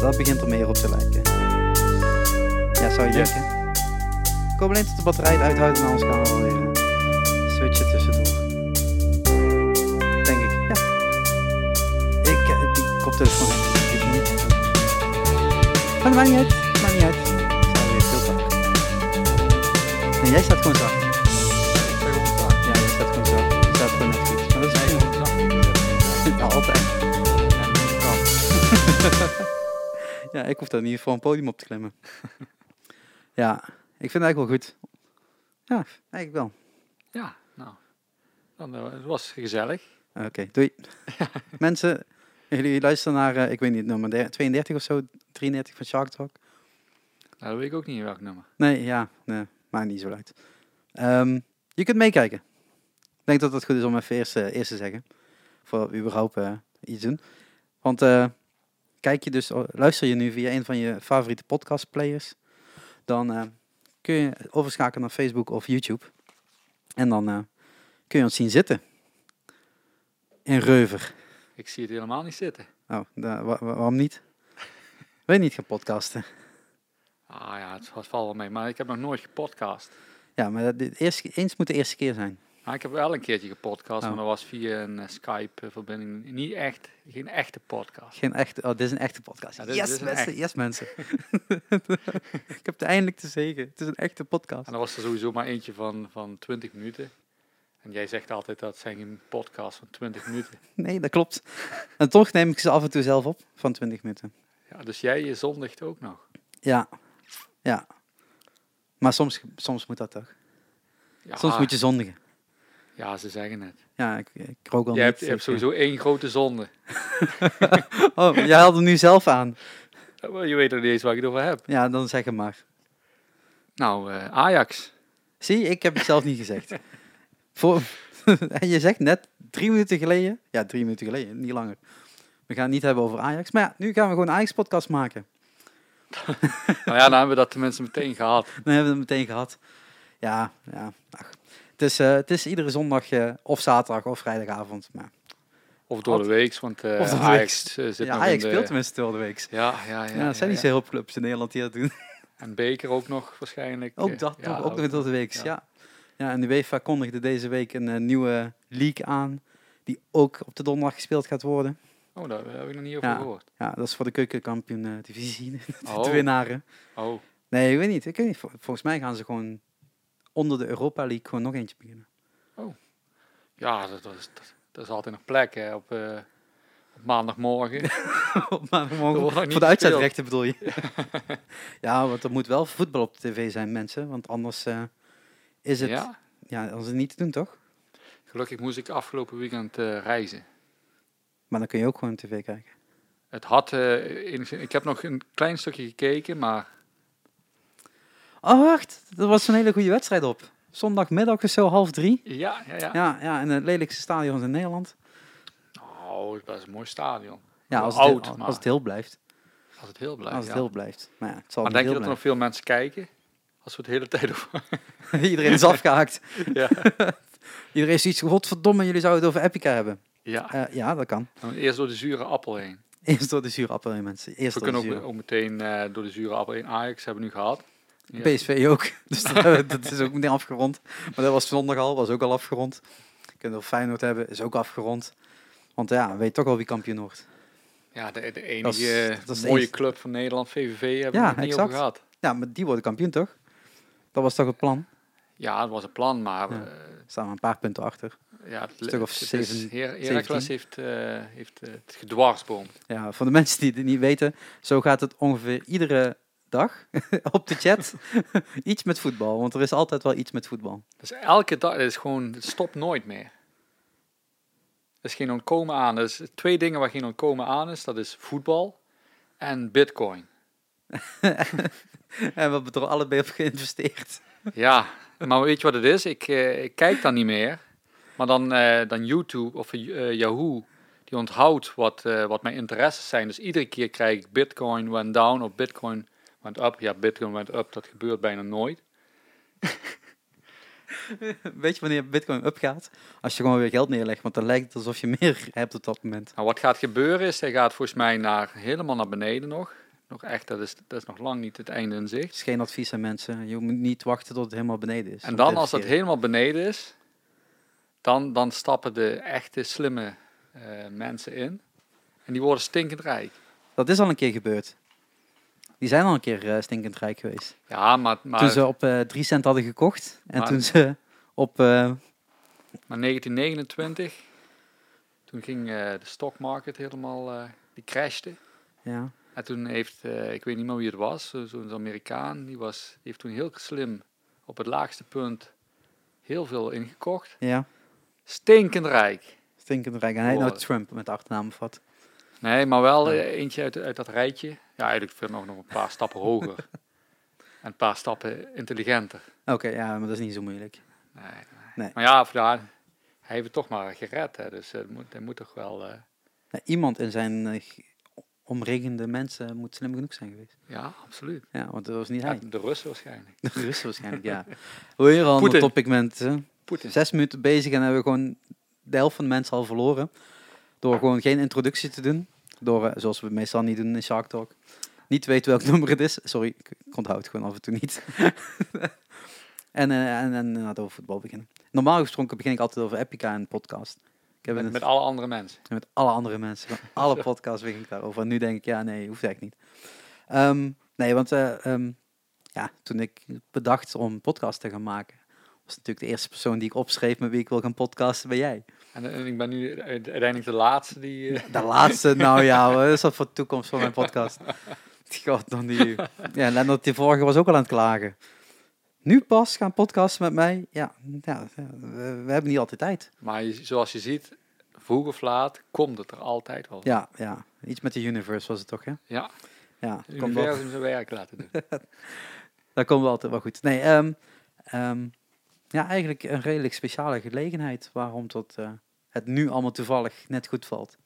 dat begint er meer op te lijken. Ja, zou je Ja. denken. Ik hoop alleen tot de batterij het uithoudt en anders gaan we wel weer eh, switchen tussendoor. Denk ik, ja. Ik, eh, die koptelefoon heb ik niet. Maar dat maakt niet uit, maakt niet uit. Ik sta weer veel zacht. Nee, jij staat gewoon zacht. Ja, jij staat gewoon zacht. Je staat gewoon net goed. Maar dat is gewoon zacht. Ja, altijd. Ja, muzikant. Ja, ik hoef daar niet voor een podium op te klimmen. ja, ik vind het eigenlijk wel goed. Ja, eigenlijk wel. Ja, nou. Dan, eh, het was gezellig. Oké, doei. Mensen, jullie luisteren naar, eh, ik weet niet, nummer der- 32 of zo, 33 van Shark Talk. Nou, dat weet ik ook niet welk nummer. Nee, ja, nee, maakt niet zo uit. Ehm, je kunt meekijken. Ik denk dat het goed is om even eerst, eh, eerst te zeggen. Voor überhaupt iets doen. Want eh, kijk je dus, luister je nu via een van je favoriete podcastplayers, dan eh, kun je overschakelen naar Facebook of YouTube. En dan eh, kun je ons zien zitten. In Reuver. Ik zie het helemaal niet zitten. Oh, da- wa- wa- waarom niet? Wil je niet gaan podcasten? Ah ja, het valt wel mee. Maar ik heb nog nooit gepodcast. Ja, maar dat, dit eerste, eens moet de eerste keer zijn. Nou, ik heb wel een keertje gepodcast, Oh. maar dat was via een eh, Skype-verbinding. Niet echt, geen echte podcast. Geen echte, oh, dit is een echte podcast. Ja, dit- yes, dit mensen, echt. yes, mensen. ik heb het eindelijk te zeggen. Het is een echte podcast. En dan was er sowieso maar eentje van, van 20 minuten. En jij zegt altijd dat het zijn geen podcast van 20 minuten. Nee, dat klopt. En toch neem ik ze af en toe zelf op van 20 minuten. Ja, dus jij je zondigt ook nog. Ja, ja. Maar soms, soms moet dat toch? Ja, Soms moet je zondigen. Ja, ze zeggen het. Ja, ik, ik rook al Je hebt, je hebt sowieso één grote zonde. Oh, jij haalt hem nu zelf aan. Je weet er niet eens waar ik het over heb. Ja, dan zeg hem maar. Nou, eh, Ajax. Zie, ik heb het zelf niet gezegd. Voor, en je zegt net drie minuten geleden, ja, drie minuten geleden, niet langer. We gaan het niet hebben over Ajax. Maar ja, nu gaan we gewoon een Ajax-podcast maken. nou ja, dan hebben we dat tenminste meteen gehad. Dan hebben we het meteen gehad. Ja, ja. Ach. Het, is, eh, het is iedere zondag eh, of zaterdag of vrijdagavond. Maar, Of door de week, want Of door de Ajax zit ja, nog Ajax de... speelt tenminste door de week. Ja, ja, ja. Ja, er zijn niet zo heel veel clubs in Nederland die dat doen. En Beker ook nog waarschijnlijk. Ook dat ja, nog, ook nog door de week. ja. Ja. Ja. en de UEFA kondigde deze week een nieuwe league aan. Die ook op de donderdag gespeeld gaat worden. Oh, daar heb ik nog niet over Ja. gehoord. Ja, dat is voor de keukenkampioen divisie. de Oh. winnaren. Oh, Nee, ik weet niet. Ik weet niet. Vol- Volgens mij gaan ze gewoon onder de Europa League gewoon nog eentje beginnen. ja, dat, dat, is, dat, dat is altijd nog plek hè, op, eh, op maandagmorgen. voor de gespeeld. uitzendrechten bedoel je? ja, want er moet wel voetbal op de tv zijn, mensen. Want anders eh, is het... Ja. ja, anders is het niet te doen, toch? gelukkig moest ik afgelopen weekend eh, reizen. Maar dan kun je ook gewoon tv kijken. Het had, ik heb nog een klein stukje gekeken, maar Oh, wacht. Er was een hele goede wedstrijd op. Zondagmiddag of zo, half drie. ja, ja, ja. Ja, ja in het lelijkste stadion in Nederland. Oh, dat is een mooi stadion. Ja, als het, oud, heel, als het heel blijft. als het heel blijft. Als het ja. heel blijft. Maar ja, het zal Maar denk je dat er nog veel mensen kijken? Als we het de hele tijd over... Iedereen is afgehaakt. ja. Iedereen is iets, godverdomme, jullie zouden het over Epica hebben. ja. Eh, ja, dat kan. Dan eerst door de zure appel heen. Eerst door de zure appel heen, mensen. Eerst We door de kunnen ook, zure. ook meteen eh, door de zure appel heen. Ajax hebben we nu gehad. Ja. PSV ook. Dus dat, dat is ook meteen afgerond. Maar dat was zondag al, was ook al afgerond. Kunnen we Feyenoord hebben, is ook afgerond. Want ja, weet toch al wie kampioen wordt. Ja, de, de Dat enige is- dat is mooie club van Nederland, VVV, hebben Ja, we niet over gehad. Ja, maar die worden kampioen toch? Dat was toch het plan? Ja, dat was een plan, maar Ja. eh, Staan we een paar punten achter. ja, het, stuk of zeven- Her- 17. Heracles heeft, eh, heeft het gedwarsboomd. Ja, voor de mensen die het niet weten, zo gaat het ongeveer iedere dag op de chat. iets met voetbal, want er is altijd wel iets met voetbal. Dus elke dag, is gewoon, het stopt nooit meer. Er is geen ontkomen aan. Er is twee dingen waar geen ontkomen aan is. Dat is voetbal en bitcoin. en we hebben er allebei op geïnvesteerd. Ja, maar weet je wat het is? Ik, eh, ik kijk dan niet meer. Maar dan, eh, dan YouTube of eh, Yahoo, die onthoudt wat, wat mijn interesses zijn. Dus iedere keer krijg ik Bitcoin went down of Bitcoin went up. Ja, Bitcoin went up, dat gebeurt bijna nooit. Weet je wanneer bitcoin upgaat? Als je gewoon weer geld neerlegt, want dan lijkt het alsof je meer hebt op dat moment. Nou, wat gaat gebeuren is, hij gaat volgens mij naar, helemaal naar beneden nog. nog echt, dat is, dat is nog lang niet het einde in zicht. is geen advies aan mensen. Je moet niet wachten tot het helemaal beneden is. En dan als investeren. helemaal beneden is, dan, dan stappen de echte slimme eh, mensen in. En die worden stinkend rijk. Dat is al een keer gebeurd. Die zijn al een keer eh, stinkend rijk geweest. Ja, maar, maar, toen ze op eh 3 cent hadden gekocht. En Maar- toen ze op... eh, maar 1929, toen ging de stockmarket helemaal, die crashte. ja, En toen heeft, ik weet niet meer wie het was, zo- zo'n Amerikaan, die, was, die heeft toen heel slim op het laagste punt heel veel ingekocht. ja, Stinkend rijk. stinkend rijk. En hij nou. Trump met achternaam of wat. Nee, maar wel eh, eentje uit, uit dat rijtje. Ja, eigenlijk veel nog, nog een paar stappen hoger. En een paar stappen intelligenter. Oké, ja, maar dat is niet zo moeilijk. Nee, nee. Nee. Maar ja, ja, hij heeft het toch maar gered. Hè, dus eh, moet, hij moet toch wel... eh, iemand in zijn omringende mensen moet slim genoeg zijn geweest. ja, absoluut. Ja, want dat was niet Ja, hij. de Russen waarschijnlijk. De Russen waarschijnlijk, ja. Weer al een topic mensen. Zes minuten bezig en hebben we gewoon de helft van de mensen al verloren. Door gewoon geen introductie te doen. Door, eh, zoals we meestal niet doen in Shark Talk. Niet weten welk nummer het is. Sorry, ik onthoud het gewoon af en toe niet. en, eh, en, en inderdaad over voetbal beginnen. Normaal gesproken begin ik altijd over Epica een podcast. Ik heb Met, het met alle andere mensen. met alle andere mensen. Alle podcasts begin ik daarover. En nu denk ik, ja, nee, hoeft eigenlijk niet. Ehm, nee, want eh, ehm, ja, toen ik bedacht om een podcast te gaan maken, was natuurlijk de eerste persoon die ik opschreef met wie ik wil gaan podcasten, ben jij. En, eh, ik ben nu uite- uiteindelijk de laatste die... eh, De laatste, nou ja, wat is dat voor de toekomst van mijn podcast? God, dan die... Ja, Lennart, die vorige was ook al aan het klagen. Nu pas gaan podcasten met mij? Ja, ja we, we hebben niet altijd tijd. maar je- zoals je ziet, vroeg of laat komt het er altijd wel. Ja, ja, iets met de universe was het toch, hè? Ja, Ja, het wel- universum zijn werk laten doen. Dat komt wel altijd wel goed. Nee, ehm, ja, eigenlijk een redelijk speciale gelegenheid waarom tot, eh, het nu allemaal toevallig net goed valt.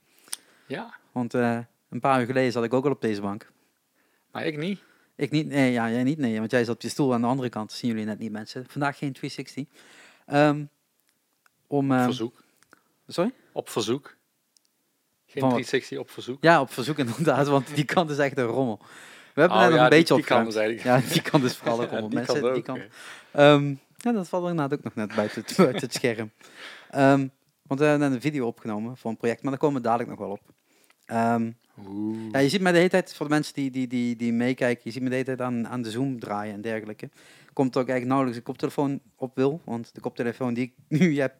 Ja, Want eh, een paar uur geleden zat ik ook al op deze bank. maar ik niet. Ik niet, nee, ja, jij niet, nee, want jij zat op je stoel aan de andere kant. Dat zien jullie net niet, mensen. Vandaag geen 360. Ehm, om, Op ehm, verzoek. sorry? Op verzoek. Geen Van wat? 360 op verzoek. Ja, op verzoek inderdaad, want die kant is echt een rommel. We hebben Oh, net nog ja, een die- beetje die kant opgeruimd. is eigenlijk- Ja, die kant is vooral een Ja, rommel. die mensen, die kant. eh. Ehm, ja, dat valt er inderdaad ook nog net buiten het, buiten het scherm. Ehm, want we hebben een video opgenomen voor een project, maar daar komen we dadelijk nog wel op. Oeh. ja, je ziet mij de hele tijd, voor de mensen die, die, die, die meekijken, je ziet me de hele tijd aan, aan de Zoom draaien en dergelijke. Komt ook eigenlijk nauwelijks een koptelefoon op wil, want de koptelefoon die ik nu heb,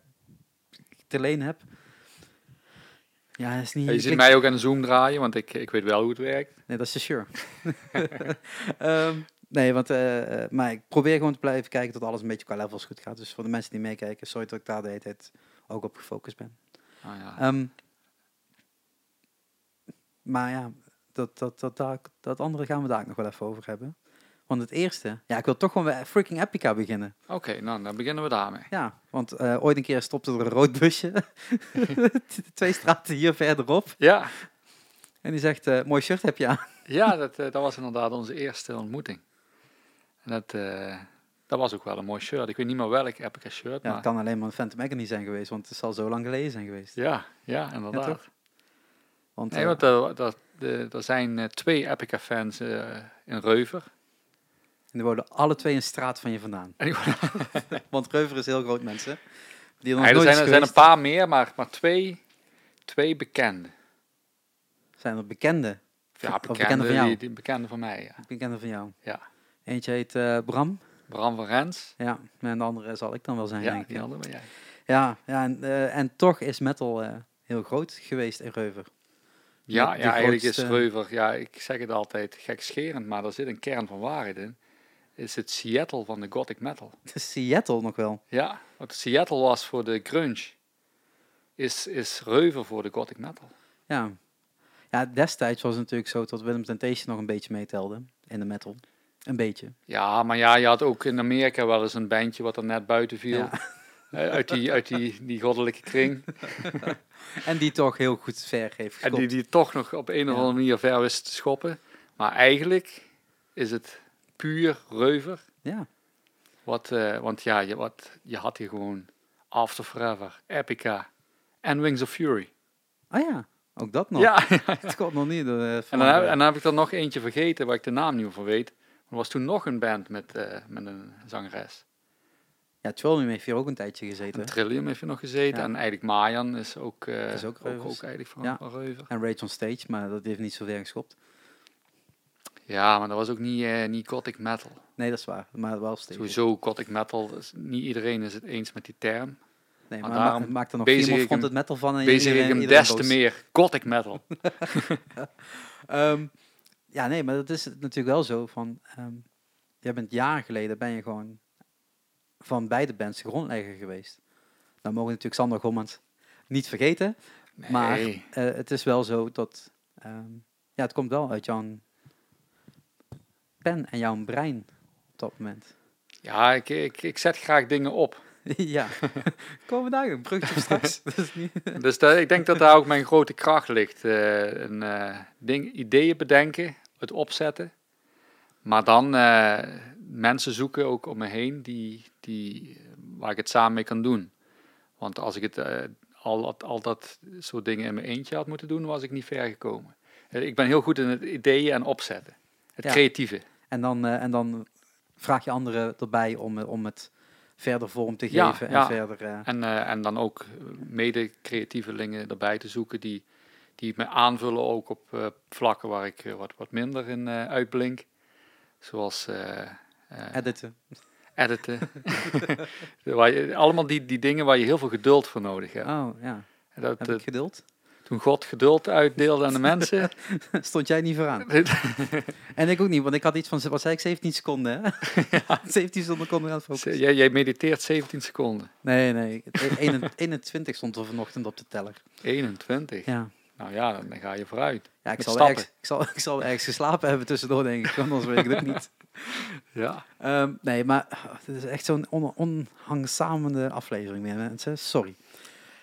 te leen heb, ja, is niet... Je ziet mij ook aan de Zoom draaien, want ik, ik weet wel hoe het werkt. Nee, dat is de sure. Ehm, nee, want, eh, eh, maar ik probeer gewoon te blijven kijken tot alles een beetje qua levels goed gaat. Dus voor de mensen die meekijken, sorry dat ik daar de hele tijd ook op gefocust ben. Ah, ja. Ehm, maar ja, dat, dat, dat, dat, dat andere gaan we daar nog wel even over hebben. Want het eerste, ja, ik wil toch gewoon bij freaking Epica beginnen. Oké, nou dan beginnen we daarmee. Ja, want eh, ooit een keer stopte er een rood busje, twee straten hier verderop. Ja, En die zegt, mooi shirt heb je aan. ja dat, dat was inderdaad onze eerste ontmoeting. En dat, eh, dat was ook wel een mooi shirt. Ik weet niet meer welk Epica shirt, Ja, maar het kan alleen maar een Phantom Agony zijn geweest, want het zal zo lang geleden zijn geweest. ja, ja, inderdaad. toch? Want, nee, eh, want er, er, er zijn eh, twee Epica fans eh, in Reuver. die wonen alle twee een straat van je vandaan. En Want Reuver is heel groot, mensen. Die er Nee, er, zijn, er zijn een paar meer, maar, maar twee, twee bekende. Zijn er bekende? Ja, bekende, bekende van jou? Die, die bekende van mij, ja. Bekende van jou. Ja. Eentje heet eh, Bram. Bram van Rens. Ja, en de andere zal ik dan wel zijn, Ja, denk ik. die andere ben jij. Ja, ja en, eh, en toch is metal eh, heel groot geweest in Reuver. Ja, de ja eigenlijk is Reuver, ja, ik zeg het altijd gekscherend, maar er zit een kern van waarheid in. Is het Seattle van de gothic metal. Is Seattle nog wel. Ja, wat Seattle was voor de grunge, is, is Reuver voor de gothic metal. Ja. ja, destijds was het natuurlijk zo dat Willem Temptation nog een beetje meetelde in de metal. Een beetje. Ja, maar ja, je had ook in Amerika wel eens een bandje wat er net buiten viel. Ja. Eh, uit die, uit die, die goddelijke kring. En die toch heel goed ver heeft En die, die toch nog op een of andere manier ver wist te schoppen. Maar eigenlijk is het puur Reuver. Ja, Wat, eh, want ja, je, wat, je had hier gewoon After Forever, Epica en Wings of Fury. oh ja. Ook dat nog. Ja, Het komt nog niet. eh, en dan, heb, en dan heb ik er nog eentje vergeten waar ik de naam niet meer van weet. Er was toen nog een band met, eh, met een zangeres. Ja, Trillium heeft hier ook een tijdje gezeten. En Trillium heeft je nog gezeten. Ja. En eigenlijk Mayan is ook, Is ook ook, eigenlijk van, Ja. Reuver. En Rage on Stage, maar dat heeft niet zo ver geschopt. Ja, maar dat was ook niet, eh, niet gothic metal. Nee, dat is waar. Maar wel steeds. Sowieso gothic metal, is, niet iedereen is het eens met die term. Nee, Maar maar daarom ma- maakt er nog veel hem- het metal van. En Bezig ik hem des te meer gothic metal. Ehm, ja, nee, maar dat is het natuurlijk wel zo van... jij bent jaren geleden ben je gewoon van beide bands de grondlegger geweest. Dan mogen we natuurlijk Sander Gommans niet vergeten. Maar eh, het is wel zo dat... ehm, ja, het komt wel uit jouw pen en jouw brein op dat moment. Ja, ik, ik, ik zet graag dingen op. ja. Komen daar een brugje straks? niet... Dus dat, ik denk dat daar ook mijn grote kracht ligt. eh, een, ding, ideeën bedenken, het opzetten. Maar dan eh, mensen zoeken ook om me heen die, die, waar ik het samen mee kan doen. Want als ik het eh, al, dat- al dat soort dingen in mijn eentje had moeten doen, was ik niet ver gekomen. Eh, Ik ben heel goed in het ideeën en opzetten. Het Ja. creatieve. En dan, en dan vraag je anderen erbij om, om het verder vorm te Ja, geven. ja. En verder... eh, En, en dan ook mede creatievelingen erbij te zoeken die, die me aanvullen ook op eh, vlakken waar ik eh, wat, wat minder in eh, uitblink. Zoals editen. editen. waar je, allemaal die, die dingen waar je heel veel geduld voor nodig hebt. Oh, ja. Dat, Heb ik geduld? toen God geduld uitdeelde aan de mensen. Stond jij niet vooraan. En ik ook niet, want ik had iets van, wat zei ik, 17 seconden, hè? 17 seconden kon eraan focussen. jij, jij mediteert 17 seconden. Nee, nee. 21 21 stond er vanochtend op de teller. 21. Ja. Nou ja, dan ga je vooruit. Ja, ik zal, ergens, ik, zal, ik zal ergens geslapen hebben tussendoor, denk ik. Anders weet ik het niet. Ja. Ehm, nee, maar oh, dit is echt zo'n on, onhangzamende aflevering meer, mensen. Sorry.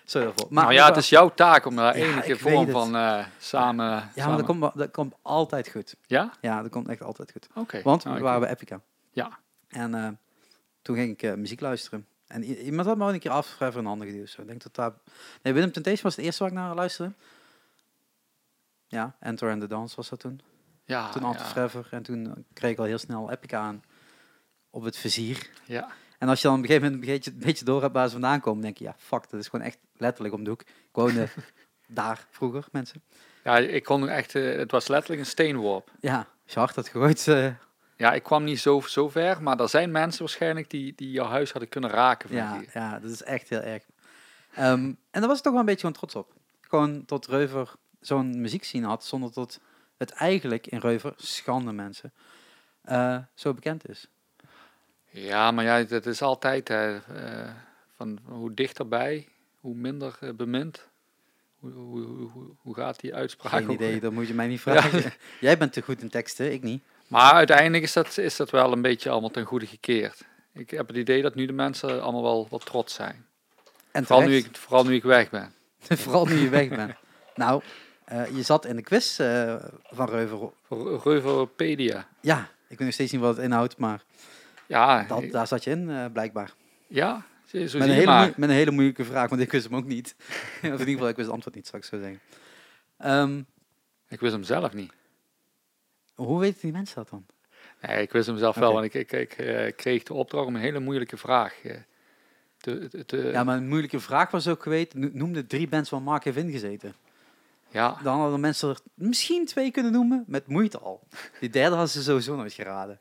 Sorry daarvoor. Maar, nou ja, het is jouw taak om daar Ja, enige vorm het. van eh, samen... Ja, maar samen- dat komt, dat komt altijd goed. Ja? Ja, dat komt echt altijd goed. Oké. Want Nou, we waren bij Epica. Ja. En eh, toen ging ik eh, muziek luisteren. En iemand had me al een keer afgegeven een handen geduwd. Zo. Ik denk dat daar... Nee, Willem Temptation was het eerste waar ik naar luisterde. Ja, Enter and the Dance was dat toen. Ja, toen ja, Art Forever. En toen kreeg ik al heel snel Epica aan op het vizier. ja. En als je dan op een gegeven moment een beetje, een beetje door hebt waar ze vandaan komen, denk je, ja, fuck, dat is gewoon echt letterlijk om de hoek. Ik woonde daar vroeger, mensen. ja, ik kon echt... eh, het was letterlijk een steenworp. Ja, als je hard had gegooid, eh, Ja, ik kwam niet zo, zo ver, maar er zijn mensen waarschijnlijk die, die jouw huis hadden kunnen raken. Van Ja, die- ja, dat is echt heel erg. Ehm, en daar was ik toch wel een beetje gewoon trots op. Gewoon tot Reuver zo'n muziekscene had, zonder dat het eigenlijk in Reuver, schande mensen, eh, zo bekend is. ja maar ja, dat is altijd hè, eh, van hoe dichterbij, hoe minder eh, bemind. Hoe, hoe, hoe, hoe, gaat die uitspraak? Geen idee, dat moet je mij niet vragen. Jij bent te goed in teksten, ik niet. Maar uiteindelijk is dat, is dat wel een beetje allemaal ten goede gekeerd. Ik heb het idee dat nu de mensen allemaal wel wat trots zijn. En Vooral nu, ik, vooral nu ik weg ben. Vooral nu je weg bent. Nou, eh, je zat in de quiz eh, van Reuver. Reuveropedia. Ja, ik weet nog steeds niet wat het inhoudt, maar Ja, dat, daar zat je in, eh, blijkbaar. ja, zo Met een, hele maar. moe- met een hele moeilijke vraag, want ik wist hem ook niet. of in ieder geval, ik wist het antwoord niet, zou ik zo zeggen. Ehm, Ik wist hem zelf niet. hoe weten die mensen dat dan? Nee, ik wist hem zelf wel, want ik, ik, ik kreeg de opdracht om een hele moeilijke vraag te, te, te- Ja, maar een moeilijke vraag was ook geweest. no- Noem de drie bands waar Mark heeft ingezeten. Ja, Dan hadden mensen er misschien twee kunnen noemen, met moeite al. Die derde hadden ze sowieso nooit geraden.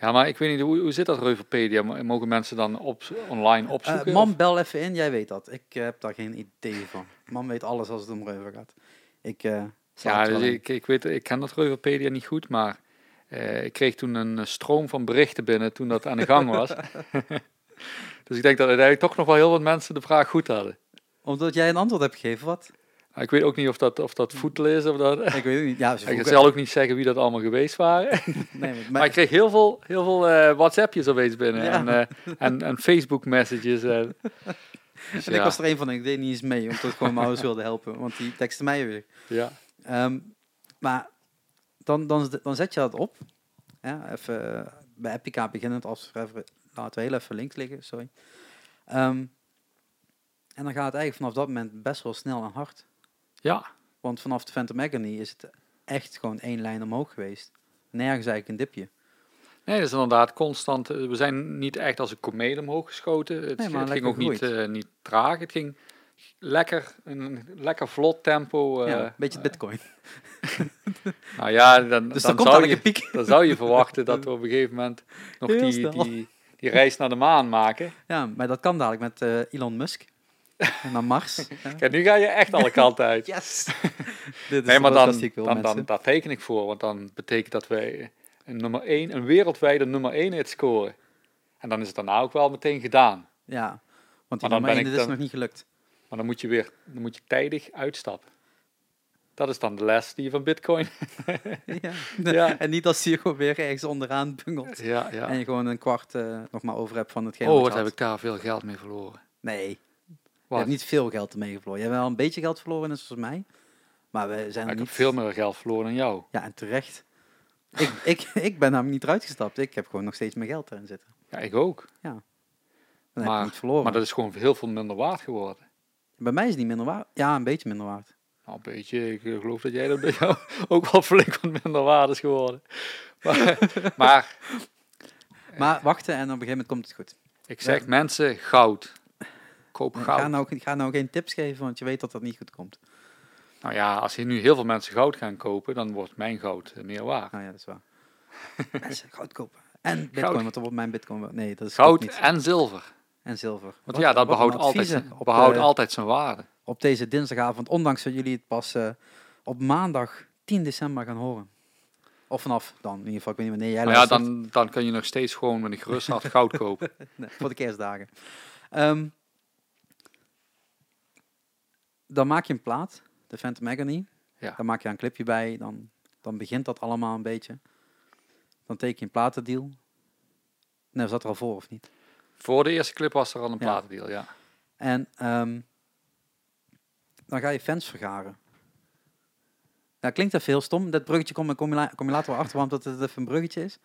ja, maar ik weet niet, hoe, hoe zit dat Reuverpedia? Mo- Mogen mensen dan op, online Eh opzoeken? mam, of- bel even in, jij weet dat. Ik eh, heb daar geen idee van. Mam weet alles als het om Reuver gaat. Ik, sla ja, dus ik, ik, weet, ik ken dat Reuverpedia niet goed, maar ik kreeg toen een stroom van berichten binnen toen dat aan de gang was. dus ik denk dat uiteindelijk toch nog wel heel wat mensen de vraag goed hadden. Omdat jij een antwoord hebt gegeven, wat? Maar ik weet ook niet of dat, of dat voetel is of dat... Ik weet het niet. Ja, ze Ik zal ook niet zeggen wie dat allemaal geweest waren. nee, maar, Maar ik kreeg heel veel, heel veel eh, WhatsAppjes opeens binnen. Ja. En, eh, en, en Facebook messages. En, dus en ik was er een van ik deed niet eens mee, omdat ik gewoon mijn ouders wilde helpen. Want die teksten mij weer. ja. Ehm, maar dan, dan, dan zet je dat op. Ja, even eh, bij Epica beginnend als even, laten we heel even links liggen, sorry. Ehm, en dan gaat het eigenlijk vanaf dat moment best wel snel en hard. Ja, Want vanaf de Phantom Agony is het echt gewoon één lijn omhoog geweest. Nergens eigenlijk een dipje. Nee, dat is inderdaad constant. eh, We zijn niet echt als een komeet omhoog geschoten. Het, Nee, maar het ging ook niet, eh, niet traag. Het ging lekker, een lekker vlot tempo. eh, ja, een beetje bitcoin. nou ja, dan, Dus dan, zou je, piek. dan zou je verwachten dat we op een gegeven moment nog die, die, die reis naar de maan maken. Ja, maar dat kan dadelijk met eh, Elon Musk. En naar Mars. Ja. Kijk, nu ga je echt alle kanten uit. Yes! Dit is Nee, maar dan, wil, dan, dan, daar teken ik voor. Want dan betekent dat wij een nummer 1, een wereldwijde nummer 1 hit scoren. En dan is het daarna ook wel meteen gedaan. Ja, want die Maar dan nummer ben één, ik dit is dan- nog niet gelukt. Maar dan moet je weer dan moet je tijdig uitstappen. Dat is dan de les die je van Bitcoin. ja. Ja. En niet als je gewoon weer ergens onderaan bungelt. Ja, ja. En je gewoon een kwart eh, nog maar over hebt van hetgeen Oh, wat heb ik daar veel geld mee verloren. Nee, je hebt niet veel geld ermee verloren. Je hebt wel een beetje geld verloren, net zoals mij. Maar we zijn Maar ik niet... heb veel meer geld verloren dan jou. Ja, en terecht. ik, ik, ik ben namelijk niet eruit gestapt. Ik heb gewoon nog steeds mijn geld erin zitten. Ja, ik ook. Dan heb Maar- niet verloren. Maar dat is gewoon heel veel minder waard geworden. Bij mij is het niet minder waard. Ja, een beetje minder waard. Nou, een beetje. Ik eh, geloof dat jij dat bij jou ook wel flink wat minder waard is geworden. Maar, maar Maar wachten en op een gegeven moment komt het goed. ik zeg mensen, goud. Koop Ik goud. ga nou, ik ga nou geen tips geven, want je weet dat dat niet goed komt. Nou ja, als hier nu heel veel mensen goud gaan kopen, dan wordt mijn goud eh, meer waard. Nou ja, dat is waar. Mensen, goud kopen. En bitcoin, Goud. want wordt mijn bitcoin... Nee, dat is Goud niet. en zilver. En zilver. Want Wat- ja, dat behoudt, altijd, op, behoudt eh, altijd zijn waarde. op deze dinsdagavond, ondanks dat jullie het pas eh, op maandag 10 december gaan horen. Of vanaf dan, in ieder geval, ik weet niet wanneer jij Maar ja, luistert. dan, dan kun je nog steeds gewoon met een gerust hart goud kopen. Nee, voor de kerstdagen. Ehm, dan maak je een plaat, de Phantom Agony. Ja. Dan maak je een clipje bij, dan, dan begint dat allemaal een beetje. Dan teken je een platendeal. Nee, was dat er al voor of niet? Voor de eerste clip was er al een platendeal, ja. En ehm, dan ga je fans vergaren. Ja, klinkt even heel stom. Dat bruggetje kom, kom, je, kom je later wel achter, want dat het even een bruggetje is.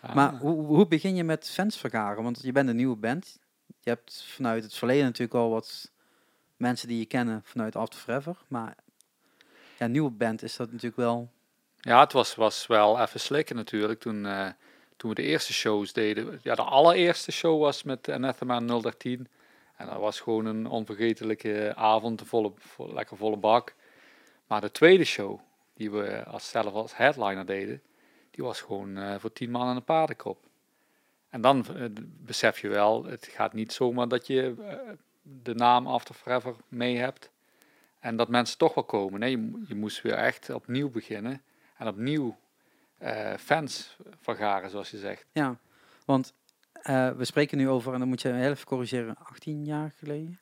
Ah. Maar hoe, hoe begin je met fans vergaren? Want je bent een nieuwe band. Je hebt vanuit het verleden natuurlijk al wat mensen die je kennen vanuit After Forever. Maar ja, nieuwe band is dat natuurlijk wel... Ja, het was, was wel even slikken natuurlijk toen, eh, toen we de eerste shows deden. Ja, de allereerste show was met Anathema 013. En dat was gewoon een onvergetelijke avond, een volle, vo- lekker volle bak. Maar de tweede show, die we als zelf als headliner deden, die was gewoon eh, voor tien man en een paardenkop. En dan eh, besef je wel, het gaat niet zomaar dat je de naam After Forever mee hebt. En dat mensen toch wel komen. Nee, je, je moest weer echt opnieuw beginnen. En opnieuw eh, fans vergaren, zoals je zegt. Ja, want eh, we spreken nu over, en dan moet je heel even corrigeren, 18 jaar geleden?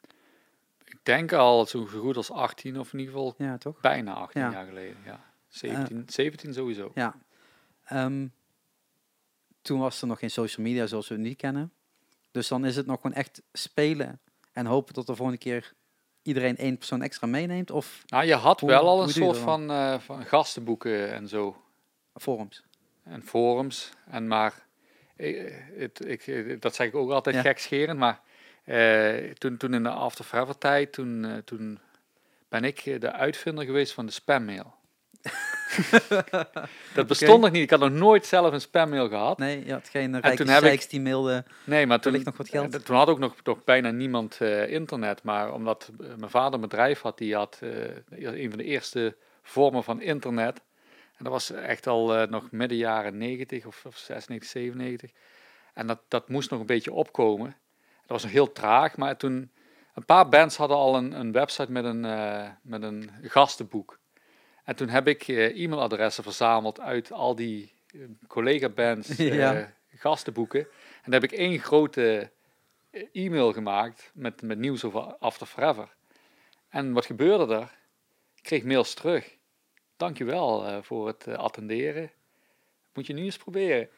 Ik denk al zo goed als 18 of in ieder geval Ja, toch? bijna 18 Ja. jaar geleden. Ja. 17, 17 sowieso. Ja. Ehm, toen was er nog geen social media zoals we het nu kennen. Dus dan is het nog gewoon echt spelen en hopen dat de volgende keer iedereen één persoon extra meeneemt of Nou, je had Hoe- wel al een soort van, eh, van gastenboeken en zo. forums. En forums. En maar, eh, het, ik, eh, dat zeg ik ook altijd Ja. gekscherend, maar toen, toen in de After Forever tijd, toen, toen ben ik de uitvinder geweest van de spammail. dat bestond nog niet. Ik had nog nooit zelf een spammail gehad. Nee, je had geen rijke toen heb ik- zeiks die mailden. Nee, maar toen, ligt nog wat geld. eh, toen had ook nog, nog bijna niemand eh, internet. Maar omdat eh, mijn vader een bedrijf had, die had een van de eerste vormen van internet. En dat was echt al nog midden jaren 90 of, of 96, 97. En dat, dat moest nog een beetje opkomen. Dat was nog heel traag, maar toen... Een paar bands hadden al een, een website met een, met een gastenboek. En toen heb ik eh, e-mailadressen verzameld uit al die eh, collega-bands eh, Ja. gastenboeken. En dan heb ik één grote e-mail gemaakt met, met nieuws over After Forever. En wat gebeurde er? Ik kreeg mails terug. Dankjewel eh voor het attenderen. Moet je nu eens proberen.